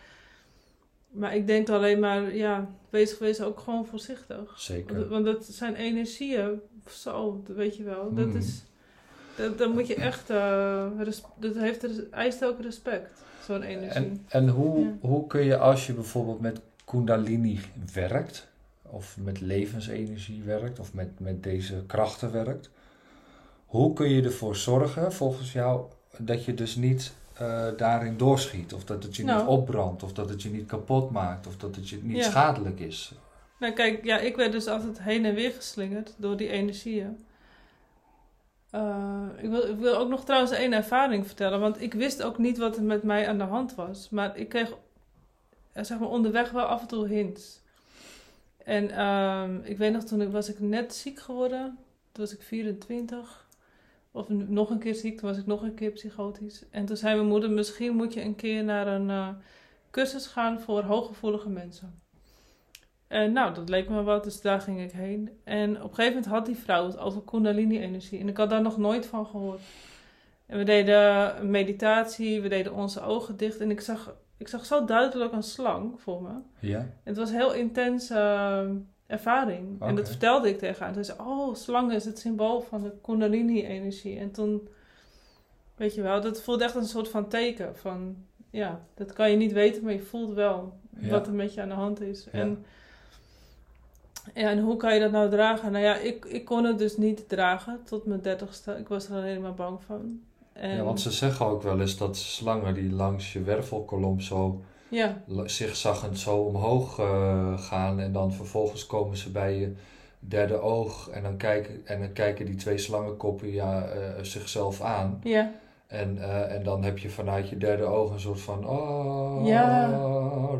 maar ik denk alleen maar, ja, wees, wees ook gewoon voorzichtig. Zeker. Want, want dat zijn energieën, zo, weet je wel. Dat Mhm. is, dat, dan moet je echt, eh, dat heeft, eist ook respect, zo'n energie. En, en hoe, Ja. hoe kun je als je bijvoorbeeld met Kundalini werkt, of met levensenergie werkt, of met, met deze krachten werkt, hoe kun je ervoor zorgen, volgens jou, dat je dus niet eh, daarin doorschiet, of dat het je Nou. niet opbrandt, of dat het je niet kapot maakt, of dat het je niet Ja. schadelijk is? Nou kijk, ja, ik werd dus altijd heen en weer geslingerd door die energieën. Eh, ik, wil, ik wil ook nog trouwens één ervaring vertellen, want ik wist ook niet wat er met mij aan de hand was. Maar ik kreeg eh, zeg maar onderweg wel af en toe hints. En ehm, ik weet nog, toen was ik net ziek geworden. Toen was ik 24. Of nog een keer ziek, toen was ik nog een keer psychotisch. En toen zei mijn moeder, misschien moet je een keer naar een eh, cursus gaan voor hooggevoelige mensen. En nou, dat leek me wat, dus daar ging ik heen. En op een gegeven moment had die vrouw het over Kundalini-energie. En ik had daar nog nooit van gehoord. En we deden meditatie, we deden onze ogen dicht. En ik zag, ik zag zo duidelijk een slang voor me. Ja. Het was een heel intense uh, ervaring. En dat vertelde ik tegen haar. Ze zei, oh, slang is het symbool van de Kundalini-energie. En toen, weet je wel, dat voelde echt een soort van teken. Van, ja, dat kan je niet weten, maar je voelt wel Ja. wat er met je aan de hand is. Ja. En, ja, en hoe kan je dat nou dragen? Nou ja, ik, ik kon het dus niet dragen tot mijn dertigste. Ik was er alleen maar bang van. En, ja, want ze zeggen ook wel eens dat slangen die langs je wervelkolom zo ja, zigzaggend zo omhoog eh, gaan en dan vervolgens komen ze bij je derde oog en dan kijken, en dan kijken die twee slangenkoppen ja, eh, zichzelf aan. ja, En, eh, en dan heb je vanuit je derde oog een soort van oh, Ja.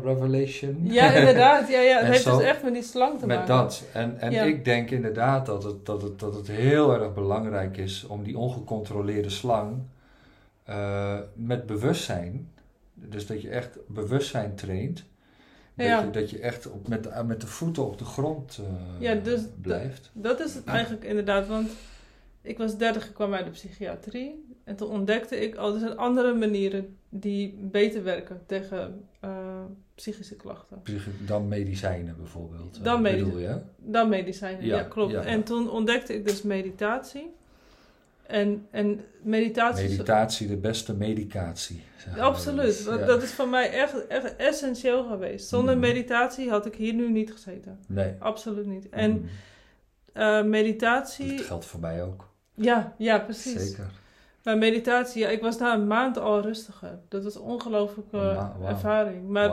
revelation. ja, inderdaad. Ja, ja. <laughs> Het heeft dus echt met die slang te Met maken. dat. En, en Ja. ik denk inderdaad dat het, dat, het, dat het heel erg belangrijk is om die ongecontroleerde slang eh, met bewustzijn, dus dat je echt bewustzijn traint, dat, Ja. je, dat je echt op, met, de- met de voeten op de grond eh, Ja, dus blijft. Dat is het eigenlijk inderdaad, want ik was 30, ik kwam uit de psychiatrie. En toen ontdekte ik, oh, er zijn andere manieren die beter werken tegen eh, psychische klachten. Dan medicijnen bijvoorbeeld. eh, Dan bedoel medicijnen. je? Dan medicijnen, ja, Ja, klopt. ja. En toen ontdekte ik dus meditatie. En, en meditatie... Meditatie, de beste medicatie. Absoluut, Ja. dat is voor mij echt, echt essentieel geweest. Zonder Mhm. meditatie had ik hier nu niet gezeten. Nee. Absoluut niet. En Mm. eh, meditatie... Dat geldt voor mij ook. Ja, ja, precies. Zeker. Maar meditatie, ja, ik was na een maand al rustiger. Dat was een ongelooflijke ervaring. Maar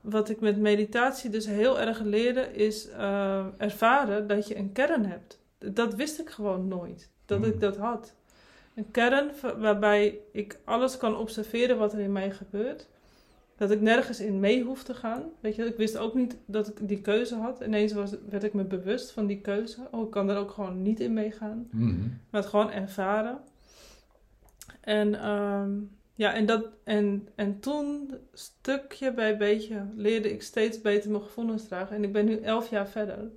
wat ik met meditatie dus heel erg leerde, is eh, ervaren dat je een kern hebt. Dat wist ik gewoon nooit, dat ik dat had. Een kern wa- waarbij ik alles kan observeren wat er in mij gebeurt. Dat ik nergens in mee hoef te gaan. Weet je, ik wist ook niet dat ik die keuze had. Ineens was, werd ik me bewust van die keuze. Oh, ik kan er ook gewoon niet in meegaan. Mhm. Maar het gewoon ervaren. En, ehm, ja, en, dat, en, en toen, stukje bij beetje, leerde ik steeds beter mijn gevoelens dragen. En ik ben nu elf jaar verder.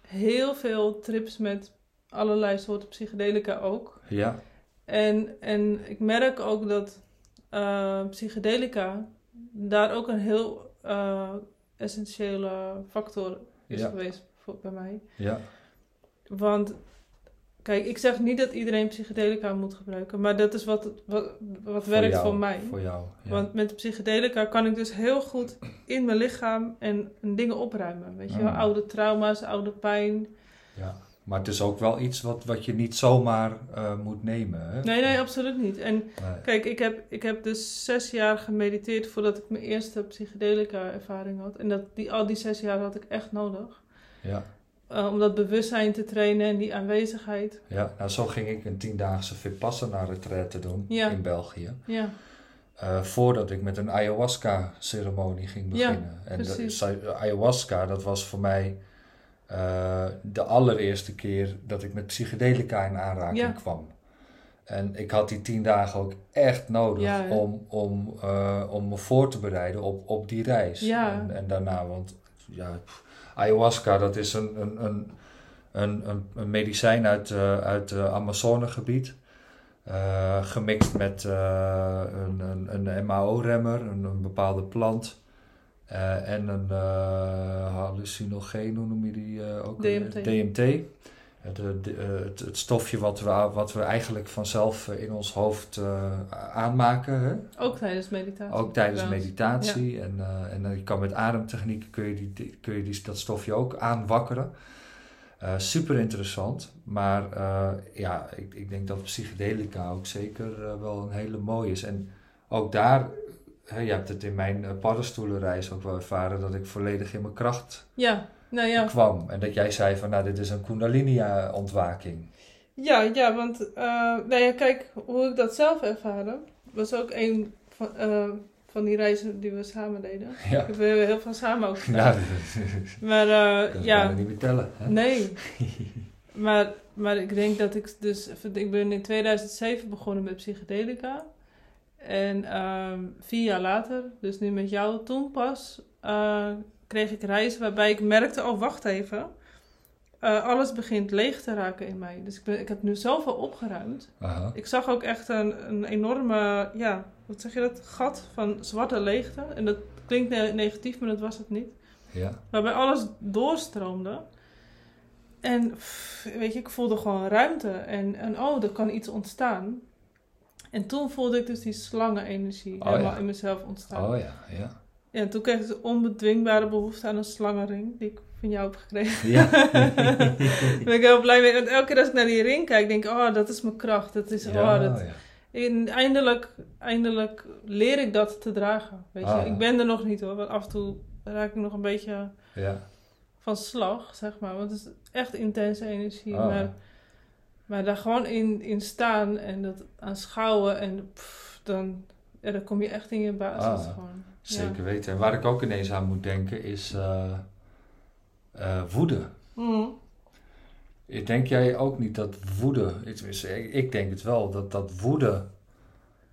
Heel veel trips met allerlei soorten psychedelica ook. Ja. En, en ik merk ook dat eh, psychedelica daar ook een heel eh, essentiële factor is Ja. geweest voor, bij mij. Ja. Want, kijk, ik zeg niet dat iedereen psychedelica moet gebruiken, maar dat is wat, wat, wat werkt jou, voor mij. Voor jou. Ja. Want met psychedelica kan ik dus heel goed in mijn lichaam en, en dingen opruimen. Weet je wel, Mm. oude trauma's, oude pijn. ja. Maar het is ook wel iets wat, wat je niet zomaar eh, moet nemen. Hè? Nee, nee, absoluut niet. En Nee. kijk, ik heb, ik heb dus zes jaar gemediteerd voordat ik mijn eerste psychedelica ervaring had. En dat, die, al die zes jaar had ik echt nodig. Ja. Eh, om dat bewustzijn te trainen en die aanwezigheid. ja, nou zo ging ik een tiendaagse Vipassana retraite doen Ja. in België. Ja, Eh, voordat ik met een ayahuasca-ceremonie ging Ja, beginnen. en de, precies. sa- ayahuasca, dat was voor mij eh, de allereerste keer dat ik met psychedelica in aanraking Ja. kwam. En ik had die tien dagen ook echt nodig Ja, om, om, om me voor te bereiden op, op die reis. Ja. En, en daarna, want ja, pff, ayahuasca, dat is een, een, een, een, een, medicijn uit, eh, uit het Amazonegebied. Eh, gemixt met eh, een, een, een MAO-remmer, een, een bepaalde plant. eh, en een eh hallucinogeen, hoe noem je die eh, ook? DMT. Het, eh, de- eh, het, het stofje wat we, wat we eigenlijk vanzelf eh, in ons hoofd aanmaken. Hè? ook tijdens meditatie. Ook tijdens meditatie. En, en dan je kan met ademtechnieken kun je, die, kun je die, dat stofje ook aanwakkeren. Eh, super interessant. Maar ja, ik, ik denk dat psychedelica ook zeker wel een hele mooie is. En ook daar, hè, je hebt het in mijn paddenstoelenreis ook wel ervaren, dat ik volledig in mijn kracht Ja, nou ja. kwam. En dat jij zei van, nou, dit is een kundalini-ontwaking. Ja, ja, want eh, nou ja, kijk, hoe ik dat zelf ervaren, was ook een van, eh, van die reizen die we samen deden. <laughs> Ja, We hebben heel veel samen ook gedaan. ja <laughs> Maar eh, dat kan ja, niet meer tellen. Hè? nee. <laughs> maar, maar ik denk dat ik dus, ik ben in 2007 begonnen met psychedelica. En ehm, vier jaar later, dus nu met jou, toen pas, eh, kreeg ik reizen waarbij ik merkte, oh wacht even, eh, alles begint leeg te raken in mij. Dus ik, ben, ik heb nu zoveel opgeruimd. Aha. Ik zag ook echt een, een enorme, ja, wat zeg je dat, gat van zwarte leegte. En dat klinkt ne- negatief, maar dat was het niet. Ja. Waarbij alles doorstroomde. En pff, weet je, ik voelde gewoon ruimte. En, en oh, er kan iets ontstaan. En toen voelde ik dus die slangenenergie Oh, helemaal ja. in mezelf ontstaan. Oh ja, ja. Ja, en toen kreeg ik de onbedwingbare behoefte aan een slangenring. Die ik van jou heb gekregen. Ja. <laughs> Daar ben ik heel blij mee. Want elke keer als ik naar die ring kijk, denk ik, oh, dat is mijn kracht. Dat is, ja, oh, dat, ja. en eindelijk, eindelijk leer ik dat te dragen. Weet je? Ah. Ik ben er nog niet hoor, want af en toe raak ik nog een beetje ja. van slag, zeg maar. Want het is echt intense energie. Ah. Maar, maar daar gewoon in, in staan en dat aanschouwen en pff, dan, ja, dan kom je echt in je basis Ah. gewoon. Zeker weten. En waar ik ook ineens aan moet denken is eh, eh, woede. Mhm. Denk jij ook niet dat woede, ik denk het wel, dat, dat woede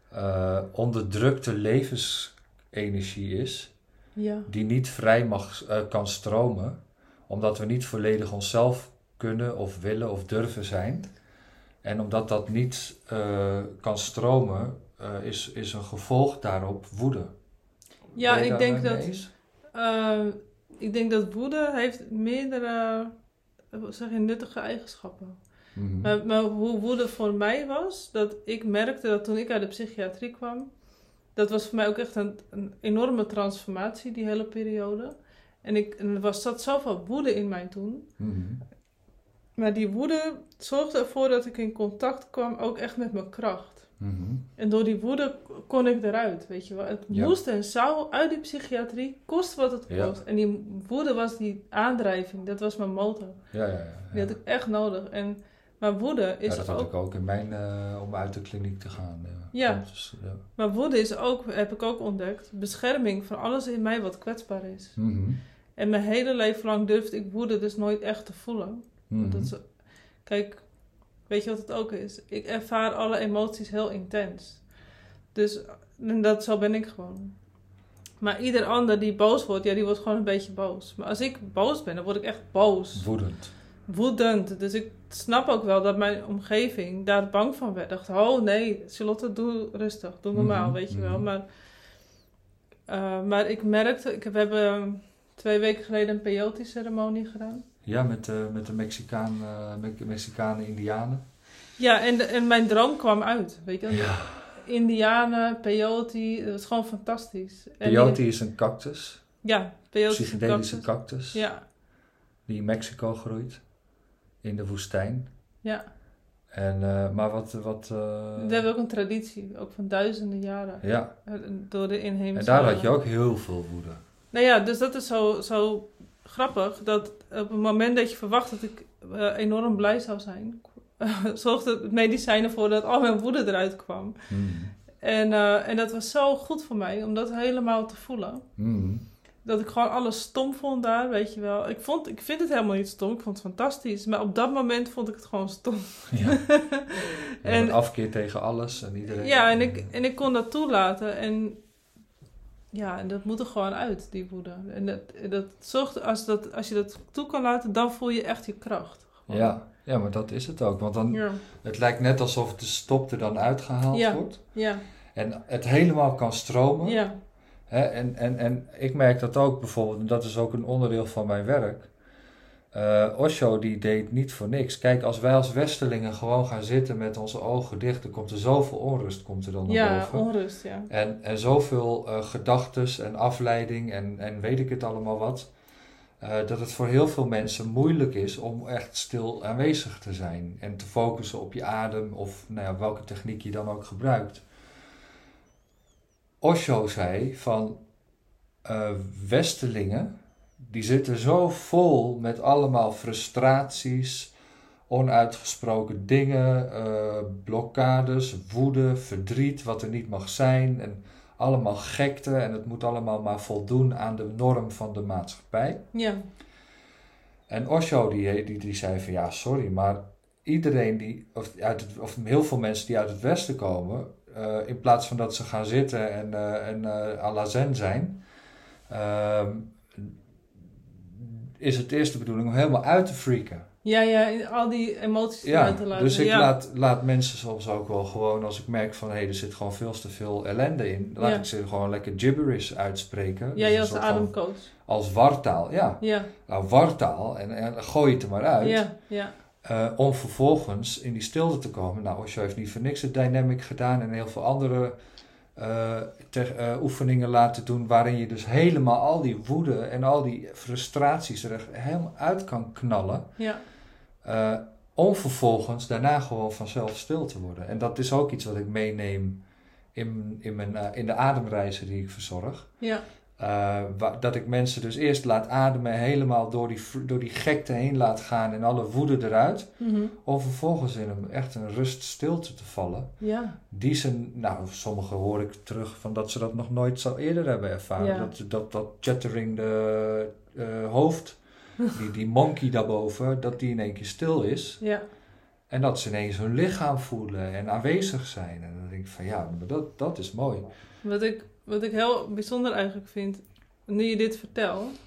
eh, onderdrukte levensenergie is, ja. die niet vrij mag, kan stromen, omdat we niet volledig onszelf kunnen of willen of durven zijn. En omdat dat niet kan stromen, is, is een gevolg daarop woede. Ja, ik denk dat, eens? eh, ik denk dat woede heeft meerdere, eh, zeg je, nuttige eigenschappen. Mhm. Maar, maar hoe woede voor mij was, dat ik merkte dat toen ik uit de psychiatrie kwam, dat was voor mij ook echt een, een enorme transformatie, die hele periode. En, ik, en er was, zat zoveel woede in mij toen. Mhm. Maar die woede zorgde ervoor dat ik in contact kwam, ook echt met mijn kracht. Mhm. En door die woede kon ik eruit, weet je wel. Het Ja. moest en zou uit die psychiatrie, kost wat het Ja. kost. En die woede was die aandrijving, dat was mijn motor. Ja, ja, ja. Die had ik echt nodig. En, maar woede is ja, dat had ook ik ook in mijn, eh, om uit de kliniek te gaan. Ja. Ja. Ja. Maar woede is ook, heb ik ook ontdekt, bescherming van alles in mij wat kwetsbaar is. Mhm. En mijn hele leven lang durfde ik woede dus nooit echt te voelen. Mhm. Dat is, kijk, weet je wat het ook is? Ik ervaar alle emoties heel intens. Dus dat, zo ben ik gewoon. Maar ieder ander die boos wordt, ja, die wordt gewoon een beetje boos. Maar als ik boos ben, dan word ik echt boos. Woedend. Woedend. Dus ik snap ook wel dat mijn omgeving daar bang van werd. Dacht, oh nee, Charlotte, doe rustig, doe normaal, Mhm, weet je wel. mhm. Maar, eh, maar ik merkte, ik, we hebben twee weken geleden een peyote-ceremonie gedaan. Ja, met, de met de Mexicaan, eh, Me- Mexicanen, Indianen. Ja, en, de- en mijn droom kwam uit, weet je wel. Ja. Indianen, peyote, dat is gewoon fantastisch. Peyote is een cactus, ja, peyote is een psychedelische cactus. cactus, Ja, die in Mexico groeit, in de woestijn. ja. En, eh, maar wat... wat eh, We hebben ook een traditie, ook van duizenden jaren. ja, eh, Door de inheemse... en daar had je ook heel veel woede. Nou ja, dus dat is zo, zo grappig dat op het moment dat je verwacht dat ik eh, enorm blij zou zijn, <laughs> zorgde het medicijn ervoor dat al mijn woede eruit kwam. Mhm. En, eh, en dat was zo goed voor mij om dat helemaal te voelen. Mhm. Dat ik gewoon alles stom vond daar, weet je wel. Ik, vond, ik vind het helemaal niet stom, ik vond het fantastisch. Maar op dat moment vond ik het gewoon stom. Ja. <laughs> en En- afkeer tegen alles en iedereen. Ja, en ik, en ik kon dat toelaten. En ja, en dat moet er gewoon uit, die woede. En dat, dat zorgt, als, dat, als je dat toe kan laten, dan voel je echt je kracht. Gewoon. Ja, ja, maar dat is het ook. Want dan, Ja, het lijkt net alsof de stop er dan uitgehaald Ja. wordt. ja, En het helemaal kan stromen. ja. Hè, en, en, en ik merk dat ook bijvoorbeeld, en dat is ook een onderdeel van mijn werk. Eh, Osho die deed niet voor niks. Kijk, als wij als Westelingen gewoon gaan zitten met onze ogen dicht, dan komt er zoveel onrust komt er dan naar ja boven. onrust, ja. En, en zoveel eh gedachtes en afleiding en, en weet ik het allemaal wat. eh, dat het voor heel veel mensen moeilijk is om echt stil aanwezig te zijn. En te focussen op je adem of nou ja, welke techniek je dan ook gebruikt. Osho zei van Westelingen, die zitten zo vol met allemaal frustraties, onuitgesproken dingen, eh, blokkades, woede, verdriet, wat er niet mag zijn en allemaal gekte en het moet allemaal maar voldoen aan de norm van de maatschappij. Ja, En Osho die, die, die zei van ja, sorry, maar iedereen die, of, uit het, of heel veel mensen die uit het Westen komen, eh, in plaats van dat ze gaan zitten en, eh en eh à la zen zijn, ehm, is het eerst de bedoeling om helemaal uit te freaken. Ja, ja, al die emoties Ja, te laten. dus ik ja. laat, laat mensen soms ook wel gewoon, als ik merk van hé, hey, er zit gewoon veel te veel ellende in, laat Ja. ik ze gewoon lekker gibberish uitspreken. Ja, Dus als ademcoach. Als wartaal, ja. Ja, Nou, wartaal en, en gooi het er maar uit. ja, ja. Eh, om vervolgens in die stilte te komen. Nou, Osho heeft niet voor niks het dynamic gedaan en heel veel andere te- eh, oefeningen laten doen. Waarin je dus helemaal al die woede en al die frustraties er helemaal uit kan knallen. ja. eh, om vervolgens daarna gewoon vanzelf stil te worden. En dat is ook iets wat ik meeneem in, in, mijn, in de ademreizen die ik verzorg. ja. Eh, dat ik mensen dus eerst laat ademen, helemaal door die, door die gekte heen laat gaan en alle woede eruit. Mhm. Om vervolgens in een, echt een rust stilte te vallen. Ja, Die ze, nou, sommigen hoor ik terug van dat ze dat nog nooit zo eerder hebben ervaren. Ja. Dat, dat, dat chattering de eh, hoofd, <laughs> die, die monkey daarboven, dat die in één keer stil is. ja. En dat ze ineens hun lichaam voelen en aanwezig zijn. En denk van ja, dat, dat is mooi. Wat ik, wat ik heel bijzonder eigenlijk vind, nu je dit vertelt,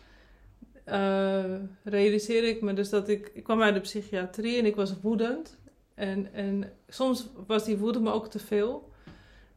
eh, realiseer ik me dus dat ik, ik kwam uit de psychiatrie en ik was woedend. En, en soms was die woede me ook te veel.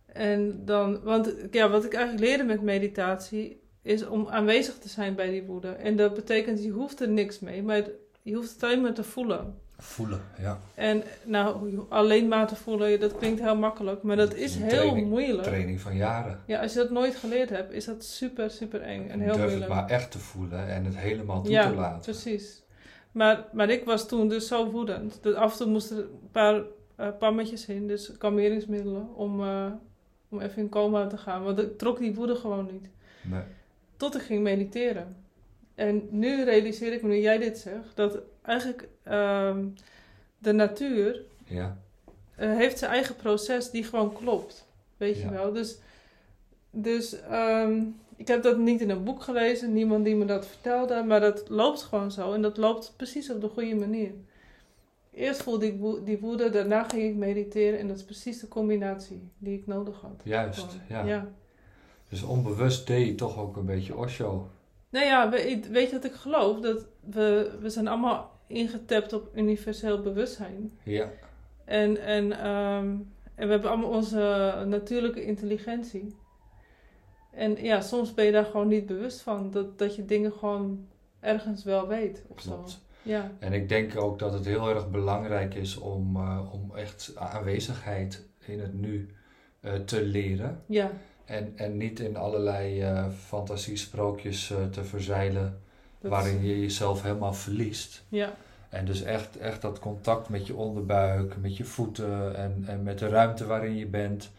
En dan, want ja, wat ik eigenlijk leerde met meditatie is om aanwezig te zijn bij die woede. En dat betekent, je hoeft er niks mee, maar je hoeft het alleen maar te voelen. Voelen, ja. En nou, alleen maar te voelen, dat klinkt heel makkelijk, maar dat is heel training. moeilijk. Training van jaren. Ja, als je dat nooit geleerd hebt, is dat super, super eng en heel Durf moeilijk. het maar echt te voelen en het helemaal toe Ja, te laten. Precies. Maar, maar ik was toen dus zo woedend. Dat af en toe moesten er een paar eh, pammetjes in, dus kalmeringsmiddelen, om, eh, om even in coma te gaan. Want ik trok die woede gewoon niet. Nee. Tot ik ging mediteren. En nu realiseer ik me, nu jij dit zegt, dat eigenlijk ehm, de natuur Ja, eh, heeft zijn eigen proces die gewoon klopt. Weet je wel? Dus, dus ehm, ik heb dat niet in een boek gelezen, niemand die me dat vertelde, maar dat loopt gewoon zo en dat loopt precies op de goede manier. Eerst voelde ik die woede, daarna ging ik mediteren en dat is precies de combinatie die ik nodig had. juist. Ja. ja. Dus onbewust deed je toch ook een beetje Osho. Nou ja, we- weet je wat ik geloof? Dat we, we zijn allemaal ingetapt op universeel bewustzijn. Ja, En, en, ehm, en we hebben allemaal onze natuurlijke intelligentie. En ja, soms ben je daar gewoon niet bewust van. Dat, dat je dingen gewoon ergens wel weet of zo. Ja, En ik denk ook dat het heel erg belangrijk is om, eh, om echt aanwezigheid in het nu eh, te leren. ja, En, en niet in allerlei eh fantasiesprookjes te verzeilen waarin je jezelf helemaal verliest. ja, En dus echt, echt dat contact met je onderbuik, met je voeten en, en met de ruimte waarin je bent.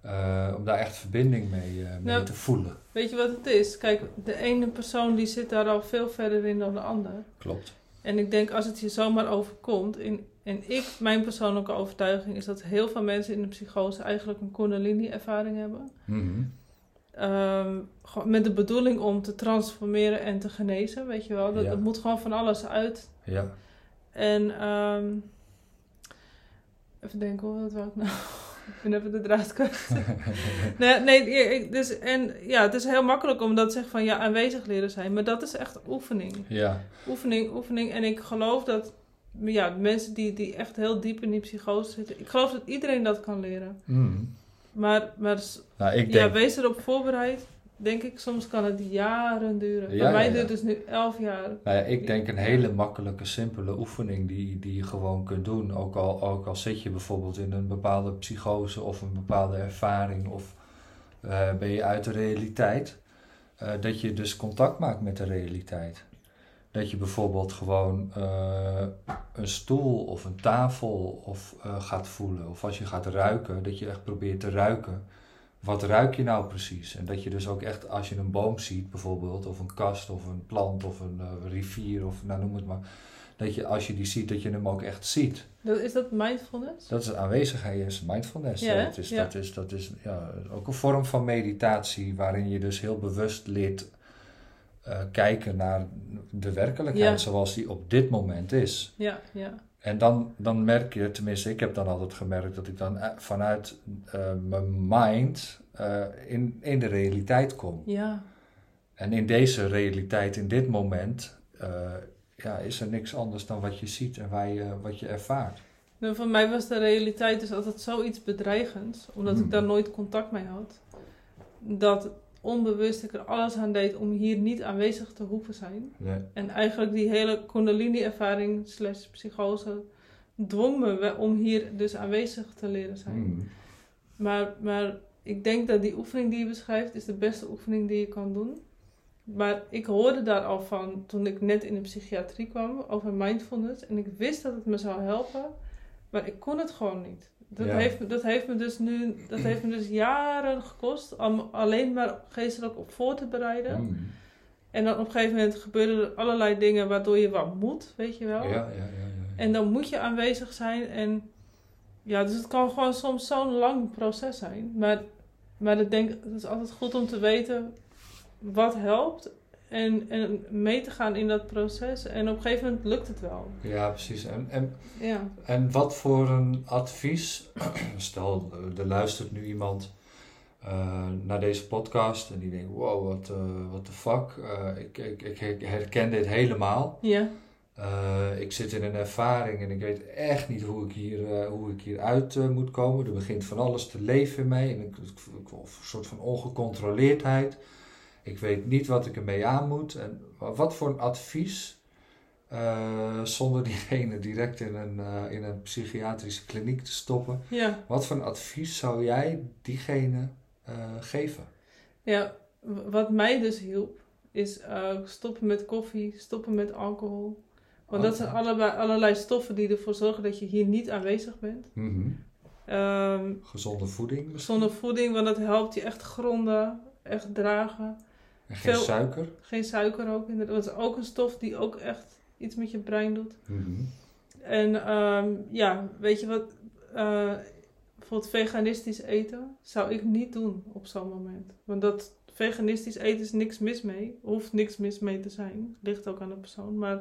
eh, om daar echt verbinding mee, eh, mee Nou, te voelen. weet je wat het is? Kijk, de ene persoon die zit daar al veel verder in dan de ander. Klopt. En ik denk als het je zomaar overkomt, in, en ik, mijn persoonlijke overtuiging is dat heel veel mensen in de psychose eigenlijk een Kundalini-ervaring hebben. Mhm. Gewoon met de bedoeling om te transformeren en te genezen, weet je wel. Dat, Ja. dat moet gewoon van alles uit. Ja. En ehm, even denken hoor, wat wou ik nou? <laughs> ik ben even de draad kwijt. <laughs> nee, nee, dus, en ja, het is heel makkelijk om dat te zeggen van ja, aanwezig leren zijn. Maar dat is echt oefening. ja. Oefening, oefening. En ik geloof dat ja, mensen die, die echt heel diep in die psychose zitten, ik geloof dat iedereen dat kan leren. Mhm. Maar, maar Nou, ik ja, denk, wees erop voorbereid. Denk ik, soms kan het jaren duren. Ja, Bij mij ja, ja. duurt het dus nu elf jaar. nou ja, ik denk een hele makkelijke, simpele oefening die, die je gewoon kunt doen. Ook al, ook al zit je bijvoorbeeld in een bepaalde psychose of een bepaalde ervaring of eh, ben je uit de realiteit. eh, dat je dus contact maakt met de realiteit. Dat je bijvoorbeeld gewoon eh, een stoel of een tafel of, eh, gaat voelen. Of als je gaat ruiken, dat je echt probeert te ruiken. Wat ruik je nou precies? En dat je dus ook echt, als je een boom ziet bijvoorbeeld, of een kast of een plant of een eh, rivier of nou noem het maar. Dat je als je die ziet, dat je hem ook echt ziet. Is dat mindfulness? Dat is aanwezigheid, is mindfulness. Ja, dat is, Ja. dat is, dat is ja, ook een vorm van meditatie waarin je dus heel bewust leert eh, kijken naar de werkelijkheid Ja. zoals die op dit moment is. Ja, ja. En dan, dan merk je, tenminste ik heb dan altijd gemerkt dat ik dan eh, vanuit eh, mijn mind in, in de realiteit kom. Ja, En in deze realiteit, in dit moment, ja, is er niks anders dan wat je ziet en waar je, wat je ervaart. Nou, voor mij was de realiteit dus altijd zoiets bedreigends, omdat Hmm. ik daar nooit contact mee had, dat onbewust ik er alles aan deed om hier niet aanwezig te hoeven zijn. Nee. En eigenlijk die hele kundalini-ervaring slash psychose dwong me om hier dus aanwezig te leren zijn. Hmm. Maar, maar ik denk dat die oefening die je beschrijft, is de beste oefening die je kan doen. Maar ik hoorde daar al van toen ik net in de psychiatrie kwam over mindfulness. En ik wist dat het me zou helpen, maar ik kon het gewoon niet. Dat, Ja. heeft, me- dat heeft me dus nu, dat heeft me dus jaren gekost om alleen maar geestelijk op voor te bereiden. Hmm. En dan op een gegeven moment gebeuren er allerlei dingen waardoor je wat moet, weet je wel. Ja, ja, ja, ja, ja. En dan moet je aanwezig zijn. En ja, dus het kan gewoon soms zo'n lang proces zijn. Maar, maar ik denk, het is altijd goed om te weten wat helpt. En, en mee te gaan in dat proces. En op een gegeven moment lukt het wel. Ja, precies. En, en, Ja, en wat voor een advies, <clears throat> stel er luistert nu iemand eh, naar deze podcast en die denkt, wow, wat eh, what the fuck, Eh, ik, ik, ik herken dit helemaal. ja, Eh, ik zit in een ervaring en ik weet echt niet hoe ik hier, eh, hoe ik hier uit eh, moet komen. Er begint van alles te leven in mij en ik, ik, ik voel een soort van ongecontroleerdheid. Ik weet niet wat ik ermee aan moet. En wat voor een advies, eh, zonder <laughs> diegene direct in een, eh, in een psychiatrische kliniek te stoppen, ja. wat voor een advies zou jij diegene eh, geven? ja. Wat mij dus hielp, is stoppen met koffie, stoppen met alcohol. Want dat zijn Oké. allebei, allerlei stoffen die ervoor zorgen dat je hier niet aanwezig bent. Ehm, Gezonde voeding misschien? Zonder voeding, want dat helpt je echt gronden, echt dragen. En geen veel- suiker? Geen suiker ook, inderdaad. Dat is ook een stof die ook echt iets met je brein doet. Mhm. En ehm, ja, weet je wat? eh, bijvoorbeeld veganistisch eten zou ik niet doen op zo'n moment. Want dat veganistisch eten is niks mis mee. Hoeft niks mis mee te zijn. Ligt ook aan de persoon. Maar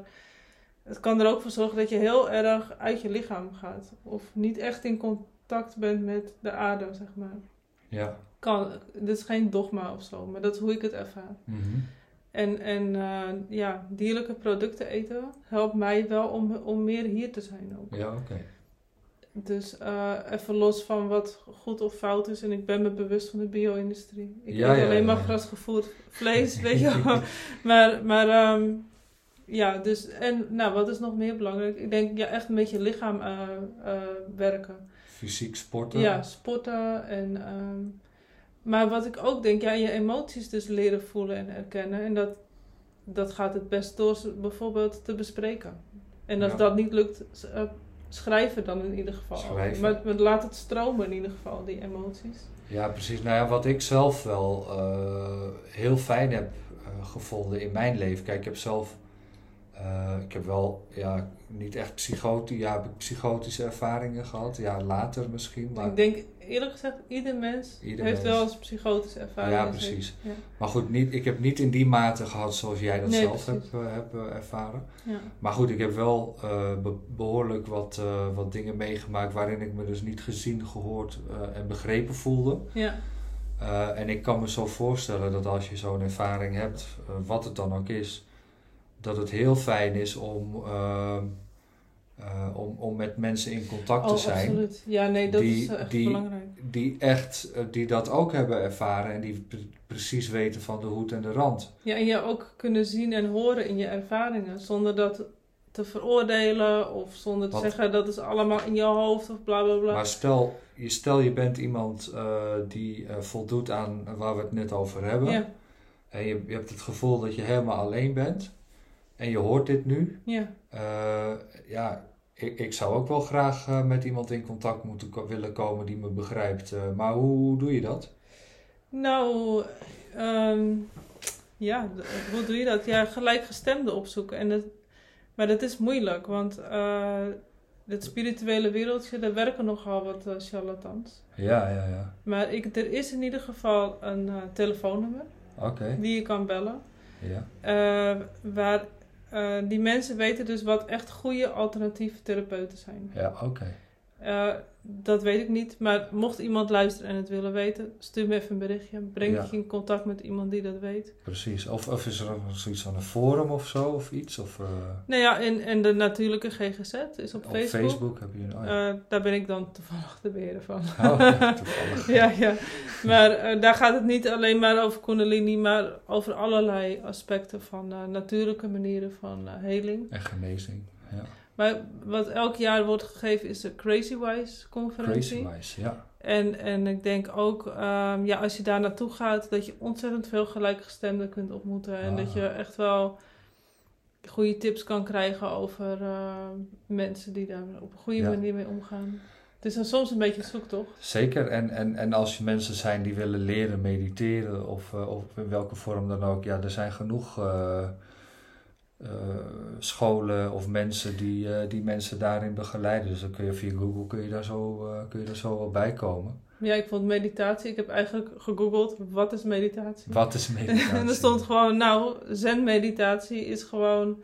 het kan er ook voor zorgen dat je heel erg uit je lichaam gaat. Of niet echt in contact bent met de aarde, zeg maar. Ja. Kan, dit is geen dogma of zo, maar dat is hoe ik het ervaar. Mhm. En, en eh, ja, dierlijke producten eten helpt mij wel om, om meer hier te zijn ook. Ja, oké. Dus eh, even los van wat goed of fout is. En ik ben me bewust van de bio-industrie. Ik Ja, eet ja, alleen maar ja. grasgevoerd vlees, <laughs> weet je wel. Maar, maar ehm, ja, dus... En nou, wat is nog meer belangrijk? Ik denk, ja, echt met je lichaam eh, werken. Fysiek sporten? Ja, sporten en... ehm, maar wat ik ook denk, ja, je emoties dus leren voelen en erkennen. En dat, dat gaat het best door bijvoorbeeld te bespreken. En als Ja. dat niet lukt, eh, schrijven dan in ieder geval. Schrijven. Maar, maar laat het stromen in ieder geval, die emoties. Ja, precies. Nou ja, wat ik zelf wel eh, heel fijn heb eh, gevonden in mijn leven. Kijk, ik heb zelf, ik heb wel, ja, niet echt psychotische, ja, psychotische ervaringen gehad. Ja, later misschien. Maar, Ik denk eerlijk gezegd, ieder mens Ieder heeft mens. wel eens psychotische ervaring. Ja, precies. Ja, maar goed, niet, ik heb niet in die mate gehad zoals jij dat Nee, zelf hebt, eh, hebt eh, ervaren. ja. Maar goed, ik heb wel eh, be- behoorlijk wat, wat dingen meegemaakt waarin ik me dus niet gezien, gehoord eh, en begrepen voelde. ja. En ik kan me zo voorstellen dat als je zo'n ervaring hebt, wat het dan ook is, dat het heel fijn is om, uh, uh, om, om met mensen in contact Oh, te zijn. absoluut. Ja, nee, dat Die- is echt die- belangrijk. Die echt, uh, die dat ook hebben ervaren en die pre- precies weten van de hoed en de rand. Ja, en je ook kunnen zien en horen in je ervaringen, zonder dat te veroordelen of zonder te zeggen dat is allemaal in je hoofd of bla bla bla. Maar stel je, stel je bent iemand uh, die uh, voldoet aan waar we het net over hebben. ja, En je, je hebt het gevoel dat je helemaal alleen bent. En je hoort dit nu. ja. Uh, ja, ik, ik zou ook wel graag uh, met iemand in contact moeten ko- willen komen die me begrijpt. Uh, maar hoe, doe je dat? Nou, ehm, ja, hoe doe je dat? Ja, gelijkgestemden opzoeken. En dat, maar dat is moeilijk, want eh, het spirituele wereldje, daar werken nogal wat eh, charlatans. Ja, ja, ja. Maar ik, er is in ieder geval een eh, telefoonnummer Oké. die je kan bellen. Ja. Eh, waar eh, die mensen weten dus wat echt goede alternatieve therapeuten zijn. Ja, oké. Eh, dat weet ik niet. Maar mocht iemand luisteren en het willen weten, stuur me even een berichtje. Breng Ja. je in contact met iemand die dat weet. Precies. Of, of is er nog zoiets van een forum of zo of iets? Of, eh, Nou ja, en, en de natuurlijke GGZ is op op Facebook. Facebook. heb je een. Oh, ja. Eh, daar ben ik dan toevallig de beheerder van. Oh, ja, <laughs> toevallig. ja, ja. Maar eh, daar gaat het niet alleen maar over Kundalini, maar over allerlei aspecten van natuurlijke manieren van heling. En genezing. Ja. Maar wat elk jaar wordt gegeven is de Crazy Wise conferentie. Crazy wise, ja. En, en ik denk ook, ehm, ja, als je daar naartoe gaat, dat je ontzettend veel gelijkgestemden kunt ontmoeten. En Ah. dat je echt wel goede tips kan krijgen over eh, mensen die daar op een goede Ja. manier mee omgaan. Het is dan soms een beetje zoektocht. Zeker. En, en, en als je mensen zijn die willen leren mediteren of, eh, of in welke vorm dan ook, ja, er zijn genoeg eh, eh, scholen of mensen die, eh, die mensen daarin begeleiden. Dus dan kun je via Google kun je daar zo, eh, kun je daar zo wel bij komen. Ja, ik vond meditatie. Ik heb eigenlijk gegoogeld, wat is meditatie? Wat is meditatie? <laughs> en er stond gewoon, nou, zen-meditatie is gewoon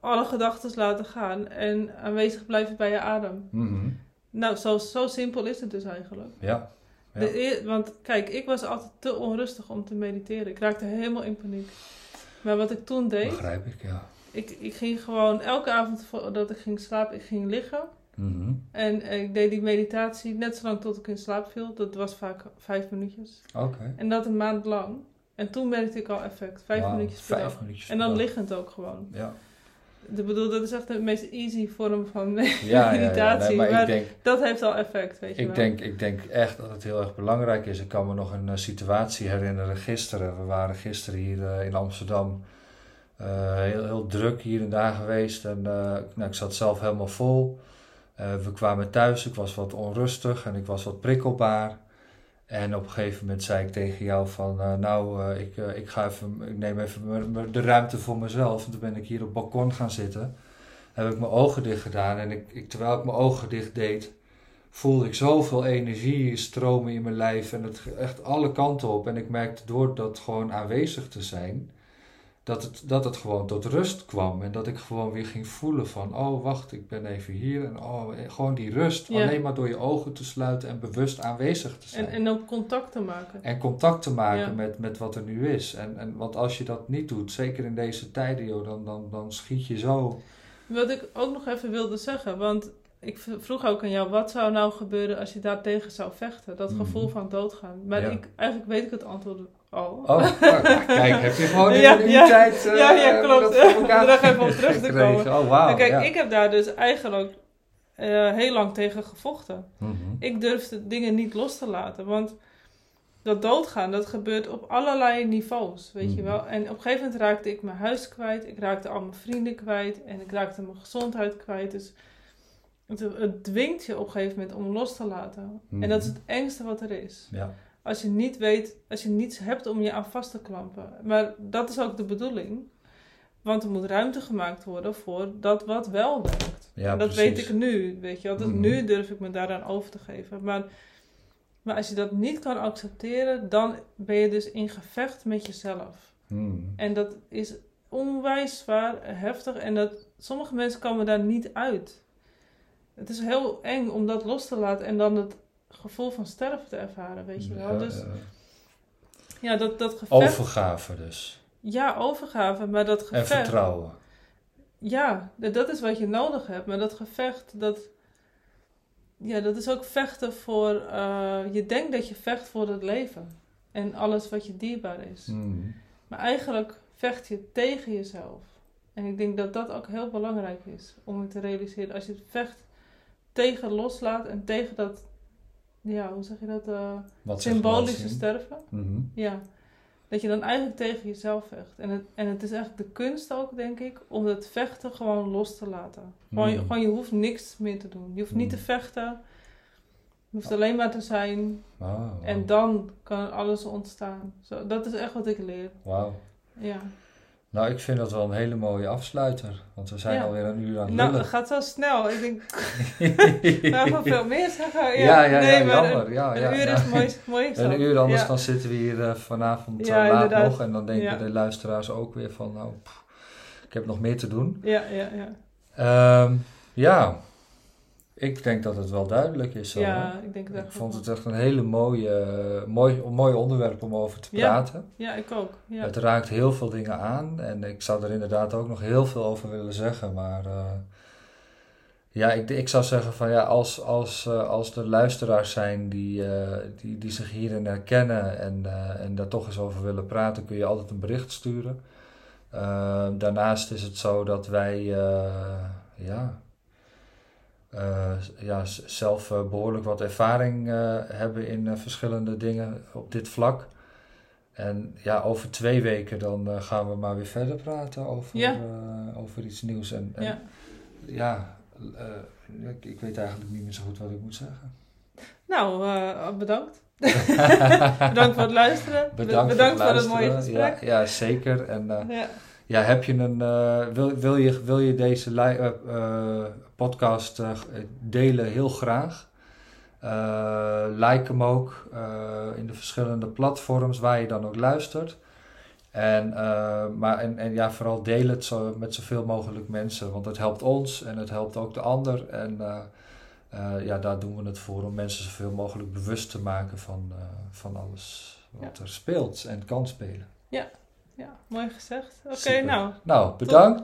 alle gedachten laten gaan en aanwezig blijven bij je adem. Mhm. Nou, zo, zo simpel is het dus eigenlijk. Ja. Ja. De eer- want kijk, ik was altijd te onrustig om te mediteren. Ik raakte helemaal in paniek. Maar wat ik toen deed, Begrijp ik, ja. ik, ik ging gewoon elke avond voordat ik ging slapen, ik ging liggen. Mhm. En ik deed die meditatie net zolang tot ik in slaap viel. Dat was vaak vijf minuutjes. Oké. En dat een maand lang. En toen merkte ik al effect. Vijf minuutjes per Vijf dag. minuutjes En dan liggend ook gewoon. Ja. Ik bedoel, dat is echt de meest easy vorm van Ja, ja, ja. <laughs> meditatie. Nee, maar, maar ik denk, dat heeft al effect, weet je Ik wel. denk, ik denk echt dat het heel erg belangrijk is. Ik kan me nog een eh, situatie herinneren gisteren. We waren gisteren hier eh, in Amsterdam eh, heel, heel druk hier en daar geweest. En nou, ik zat zelf helemaal vol. We kwamen thuis, ik was wat onrustig en ik was wat prikkelbaar. En op een gegeven moment zei ik tegen jou van, eh, nou, eh, ik, eh, ik, ga even, ik neem even de ruimte voor mezelf. En toen ben ik hier op het balkon gaan zitten. Heb ik mijn ogen dicht gedaan en ik, ik, terwijl ik mijn ogen dicht deed, voelde ik zoveel energie stromen in mijn lijf en het echt alle kanten op. En ik merkte door dat gewoon aanwezig te zijn, dat het, dat het gewoon tot rust kwam. En dat ik gewoon weer ging voelen van, oh wacht, ik ben even hier. En oh, eh, gewoon die rust, Ja. alleen maar door je ogen te sluiten en bewust aanwezig te zijn. En, en ook contact te maken. En contact te maken Ja. met, met wat er nu is. En, en, want als je dat niet doet, zeker in deze tijden, joh, dan, dan, dan schiet je zo. Wat ik ook nog even wilde zeggen, want ik vroeg ook aan jou, wat zou nou gebeuren als je daartegen zou vechten? Dat Mhm. gevoel van doodgaan. Maar Ja. ik, eigenlijk weet ik het antwoord al. Oh, nou, kijk, heb je gewoon in, <laughs> Ja, die tijd eh, Ja, ja, klopt. Om er nog even op terug te komen. Oh. En kijk, ja. ik heb daar dus eigenlijk eh, heel lang tegen gevochten. Mhm. Ik durfde dingen niet los te laten, want dat doodgaan, dat gebeurt op allerlei niveaus, weet je Mhm. wel. En op een gegeven moment raakte ik mijn huis kwijt, ik raakte al mijn vrienden kwijt en ik raakte mijn gezondheid kwijt. Dus het, het dwingt je op een gegeven moment om los te laten. En dat is Mhm. het engste wat er is. Ja. Als je niet weet, als je niets hebt om je aan vast te klampen. Maar dat is ook de bedoeling. Want er moet ruimte gemaakt worden voor dat wat wel werkt. Ja, En dat precies. weet ik nu, weet je wel. Dus Mhm. nu durf ik me daaraan over te geven. Maar, maar als je dat niet kan accepteren, dan ben je dus in gevecht met jezelf. Mhm. En dat is onwijs zwaar, heftig. En dat, sommige mensen komen daar niet uit. Het is heel eng om dat los te laten en dan het gevoel van sterven te ervaren, weet je wel. Ja, dus ja. dat, dat gevecht... Overgave dus. Ja, overgave, maar dat En gevecht... vertrouwen. Ja, dat is wat je nodig hebt. Maar dat gevecht, dat... Ja, dat is ook vechten voor... eh, je denkt dat je vecht voor het leven. En alles wat je dierbaar is. Mhm. Maar eigenlijk vecht je tegen jezelf. En ik denk dat dat ook heel belangrijk is om het te realiseren. Als je het vecht tegen loslaat en tegen dat, ja, hoe zeg je dat, eh, zeg je symbolische sterven. Mhm. Ja, dat je dan eigenlijk tegen jezelf vecht. En het, en het is eigenlijk de kunst ook, denk ik, om het vechten gewoon los te laten. Gewoon, je- Mhm. gewoon je hoeft niks meer te doen. Je hoeft niet te Mhm. vechten. Je hoeft alleen maar te zijn. En dan kan alles ontstaan. Zo, dat is echt wat ik leer. Wauw. Ja. Nou, ik vind dat wel een hele mooie afsluiter. Want we zijn Ja. alweer een uur aan het Nou, het gaat zo snel. Ik denk, <laughs> nou, nog veel meer zeggen. Ja, ja, ja, nee, ja, jammer. Een, ja, een uur is mooi, mooi zo. <laughs> Een uur, anders dan zitten we hier eh, vanavond eh, laat inderdaad. nog. En dan denken de luisteraars ook weer van, nou, pff, ik heb nog meer te doen. Ja, ja, ja. Ehm, ja, Ik denk dat het wel duidelijk is. Zo, ja, hè? ik denk het ik vond het echt een hele mooie, mooi, mooi onderwerp om over te Ja. praten. Ja, ik ook. Ja. Het raakt heel veel dingen aan en ik zou er inderdaad ook nog heel veel over willen zeggen. Maar eh, ja, ik, ik zou zeggen van ja, als, als, eh, als er luisteraars zijn die, eh, die, die zich hierin herkennen en, en daar toch eens over willen praten, kun je altijd een bericht sturen. Daarnaast is het zo dat wij ja, eh, ja, zelf eh, behoorlijk wat ervaring eh, hebben in verschillende dingen op dit vlak. En ja, over twee weken dan gaan we maar weer verder praten over, Ja. over iets nieuws. En, en Ja. ja, ik, ik weet eigenlijk niet meer zo goed wat ik moet zeggen. Nou, bedankt. <laughs> bedankt voor het luisteren. Be- Bedankt, bedankt voor het, het mooie gesprek. Ja, ja zeker. En Ja. heb je een, wil, wil, je, wil je deze li- podcast eh, delen? Heel graag. Eh, like hem ook eh, in de verschillende platforms waar je dan ook luistert. En, maar, en, en ja, vooral deel het zo, met zoveel mogelijk mensen, want het helpt ons en het helpt ook de ander. En ja, daar doen we het voor om mensen zoveel mogelijk bewust te maken van, van alles wat er speelt en kan spelen. ja, mooi gezegd. Oké, nou, Nou, bedankt.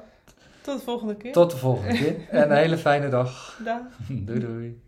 Tot de volgende keer. Tot de volgende keer en een hele fijne dag. Dag. <laughs> doei doei.